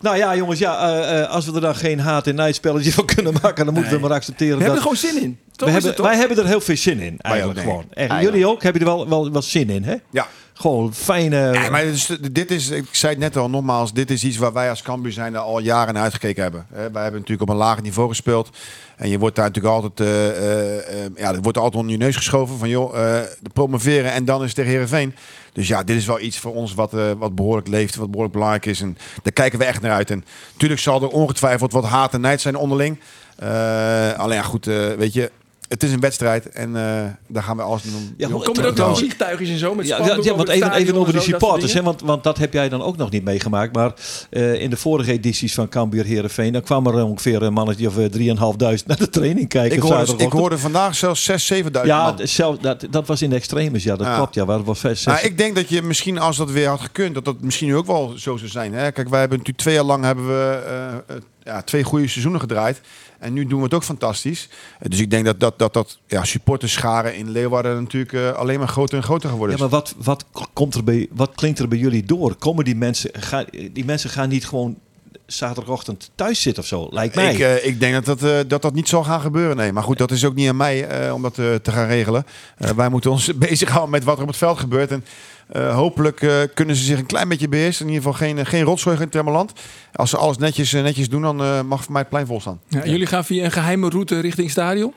Nou ja, jongens, ja, eh, eh, als we er dan geen haat- en nijdspelletje van kunnen maken, dan moeten we maar accepteren We dat... hebben er gewoon zin in. Toch we hebben, het wij hebben er heel veel zin in, eigenlijk gewoon. Echt, Ja, jullie ook? Hebben er wel, wel, wel zin in, hè? Ja. Gewoon fijne... Maar dit is, ik zei het net al, nogmaals, dit is iets waar wij als Cambuur zijn al jaren naar uitgekeken hebben. Wij hebben natuurlijk op een lager niveau gespeeld. En je wordt daar natuurlijk altijd, eh, ja, er wordt altijd onder je neus geschoven van joh, de promoveren en dan is het tegen Heerenveen. Dus ja, dit is wel iets voor ons wat, wat behoorlijk leeft, wat behoorlijk belangrijk is. En daar kijken we echt naar uit. En natuurlijk zal er ongetwijfeld wat haat en nijd zijn onderling. Alleen ja, goed, weet je, het is een wedstrijd en eh, daar gaan we alles doen. Ja, er ook nog vliegtuigjes en zo met Ja, ja, want even, even over die supporters, hè, want, want dat heb jij dan ook nog niet meegemaakt. Maar eh, in de vorige edities van Cambuur Herenveen, dan kwam er ongeveer een mannetje of eh, 3.500 naar de training kijken. Ik hoorde, ik zaterdagochtend. hoorde vandaag zelfs 6, 7.000 Ja, zelf, dat, dat was in de extremes, ja, dat Ja. klopt. Ja, waar was zes, Nou, zes- ik denk dat je misschien als dat weer had gekund, dat dat misschien nu ook wel zo zou zijn. Hè? Kijk, wij hebben natuurlijk twee jaar lang hebben we eh, eh, ja, twee goede seizoenen gedraaid. En nu doen we het ook fantastisch. Eh, dus ik denk dat dat, dat, dat ja, supporterscharen in Leeuwarden natuurlijk eh, alleen maar groter en groter geworden Ja, is. maar wat, wat, komt er bij, wat klinkt er bij jullie door? Komen die mensen, gaan, die mensen gaan niet gewoon zaterdagochtend thuis zitten of zo, lijkt mij. Ik, eh, ik denk dat dat, eh, dat dat niet zal gaan gebeuren. Nee, maar goed, dat is ook niet aan mij eh, om dat te gaan regelen. Eh, wij moeten ons bezighouden met wat er op het veld gebeurt. En eh, hopelijk eh, kunnen ze zich een klein beetje beheersen. In ieder geval geen, geen rotzooi in Temmerland. Als ze alles netjes, netjes doen, dan eh, mag voor mij het plein vol staan. Ja, jullie gaan via een geheime route richting stadion?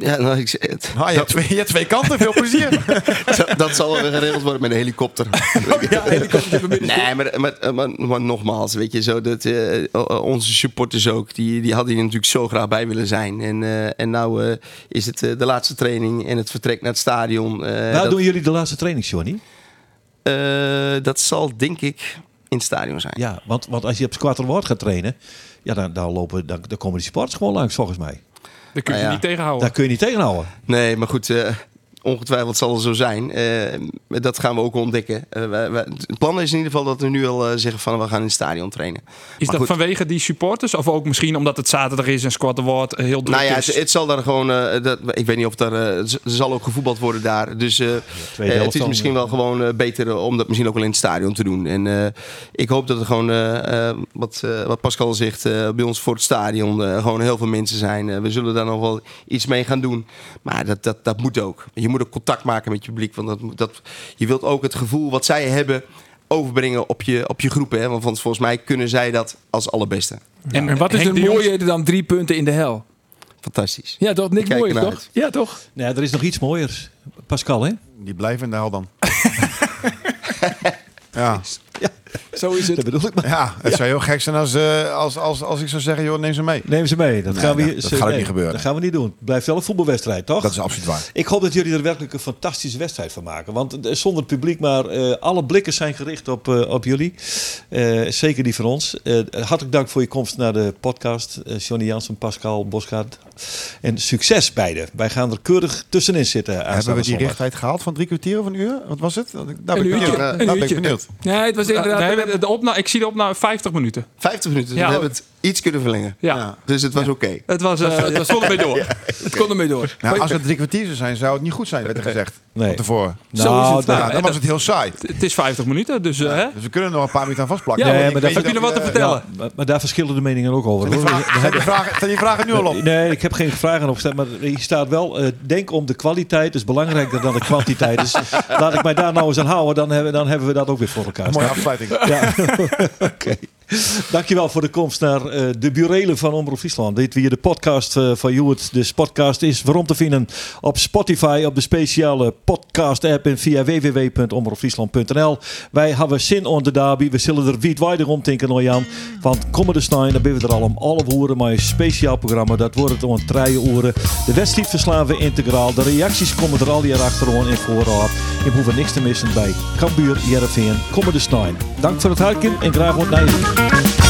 Ja, nou, ik het. Ah, je, hebt twee, je hebt twee kanten, veel plezier. dat, zal geregeld worden met een helikopter. nee, maar, maar, maar, maar nogmaals, weet je, zo dat, eh, onze supporters ook, die, die hadden hier natuurlijk zo graag bij willen zijn. En, eh, en nou eh, is het eh, de laatste training en het vertrek naar het stadion. eh, Waar dat, doen jullie de laatste training, Johnny? eh, dat zal denk ik in het stadion zijn. Ja, want, want als je op Squatter Woord gaat trainen, ja, dan, dan, lopen, dan, dan komen die supporters gewoon langs, volgens mij. Dat kun je Nou ja. niet tegenhouden. Daar kun je niet tegenhouden. Nee, maar goed, eh, ongetwijfeld zal het zo zijn. Eh, dat gaan we ook ontdekken. Eh, wij- wij- het plan is in ieder geval dat we nu al eh, zeggen van we gaan in het stadion trainen. Is Maar dat goed. vanwege die supporters? Of ook misschien omdat het zaterdag is en squatten wordt heel druk Nou ja, is? het, het zal daar gewoon. eh, dat, ik weet niet of daar. er zal ook gevoetbald worden daar. Dus het is misschien wel gewoon beter om dat misschien ook wel in het stadion te doen. En eh, ik hoop dat er gewoon, wat, wat Pascal zegt, eh, bij ons voor het stadion eh, gewoon heel veel mensen zijn. We zullen daar nog wel iets mee gaan doen. Maar dat, dat, dat moet ook. Je moet ook contact maken met je publiek. Want dat, moet- dat, je wilt ook het gevoel wat zij hebben overbrengen op je, op je groepen. Hè? Want volgens mij kunnen zij dat als allerbeste. En, wat is er mooier dan drie punten in de hel? Fantastisch. Ja, toch? Niks mooier, toch? uit. Ja, toch? Nee, er is nog iets mooiers. Pascal, hè? Die blijven in de hel dan. ja. Zo is Dat het. bedoel ik maar. ja, het zou heel gek zijn als, eh, als, als, als ik zou zeggen, joh, neem ze mee. Neem ze mee. Dat, Nee, gaan we, dat- dat gaat ook niet gebeuren. Dat gaan we niet doen. Het blijft wel een voetbalwedstrijd, toch? Dat is absoluut waar. Ik hoop dat jullie er werkelijk een fantastische wedstrijd van maken. Want eh, zonder het publiek, maar eh, alle blikken zijn gericht op, eh, op jullie. Eh, zeker die van ons. Eh, hartelijk dank voor je komst naar de podcast. Eh, Johnny Jansen, Pascal Boskaart. En succes beiden. Wij gaan er keurig tussenin zitten. Hebben we die zondag. richttijd gehaald van drie kwartier of een uur? Wat was het? Daar ben Een ik uurtje. benieuwd. Nee, het was inderdaad... De opna- ik zie de opname 50 minuten. 50 minuten. Dus Ja. we hebben het iets kunnen verlengen. Ja. Dus het was oké. Het was, eh het kon ermee door. Het kon ermee door. Nou, als het drie kwartier zou zijn, zou het niet goed zijn, werd er gezegd. Nee. Van tevoren. Nou, Zo is het. Nou, Ja, dan was het heel saai. Het is 50 minuten, dus eh, hè? Dus we kunnen er nog een paar minuten aan vastplakken. Ja, maar weet Heb je nog wat te eh, vertellen? Maar, maar daar verschillen de meningen ook over. Zijn die vragen, zijn die vragen nu al op? Nee, ik heb geen vragen opgesteld, maar hier staat wel, eh, denk om de kwaliteit is belangrijker dan de kwantiteit. Dus laat ik mij daar nou eens aan houden, dan hebben, dan hebben we dat ook weer voor elkaar. Een mooie je? afsluiting. Ja, oké. Dankjewel voor de komst naar eh, de burelen van Omroep Friesland. Dit weer de podcast eh, van Joet. De podcast is waarom te vinden op Spotify, op de speciale podcast app en via www.omroepfriesland.nl. Wij hebben zin on de derby. We zullen er wijdwijder ronddenken, nou Jan. Want komende stein, dan ben we er al om alle uren. Maar een speciaal programma, dat wordt het om drie uren. De wedstrijd verslaan we integraal. De reacties komen er al hier achterom in voorraad. Je hoeft niks te missen bij Cambuur, Jereveen, komende stein. Dank voor het huiken en graag wat naar je.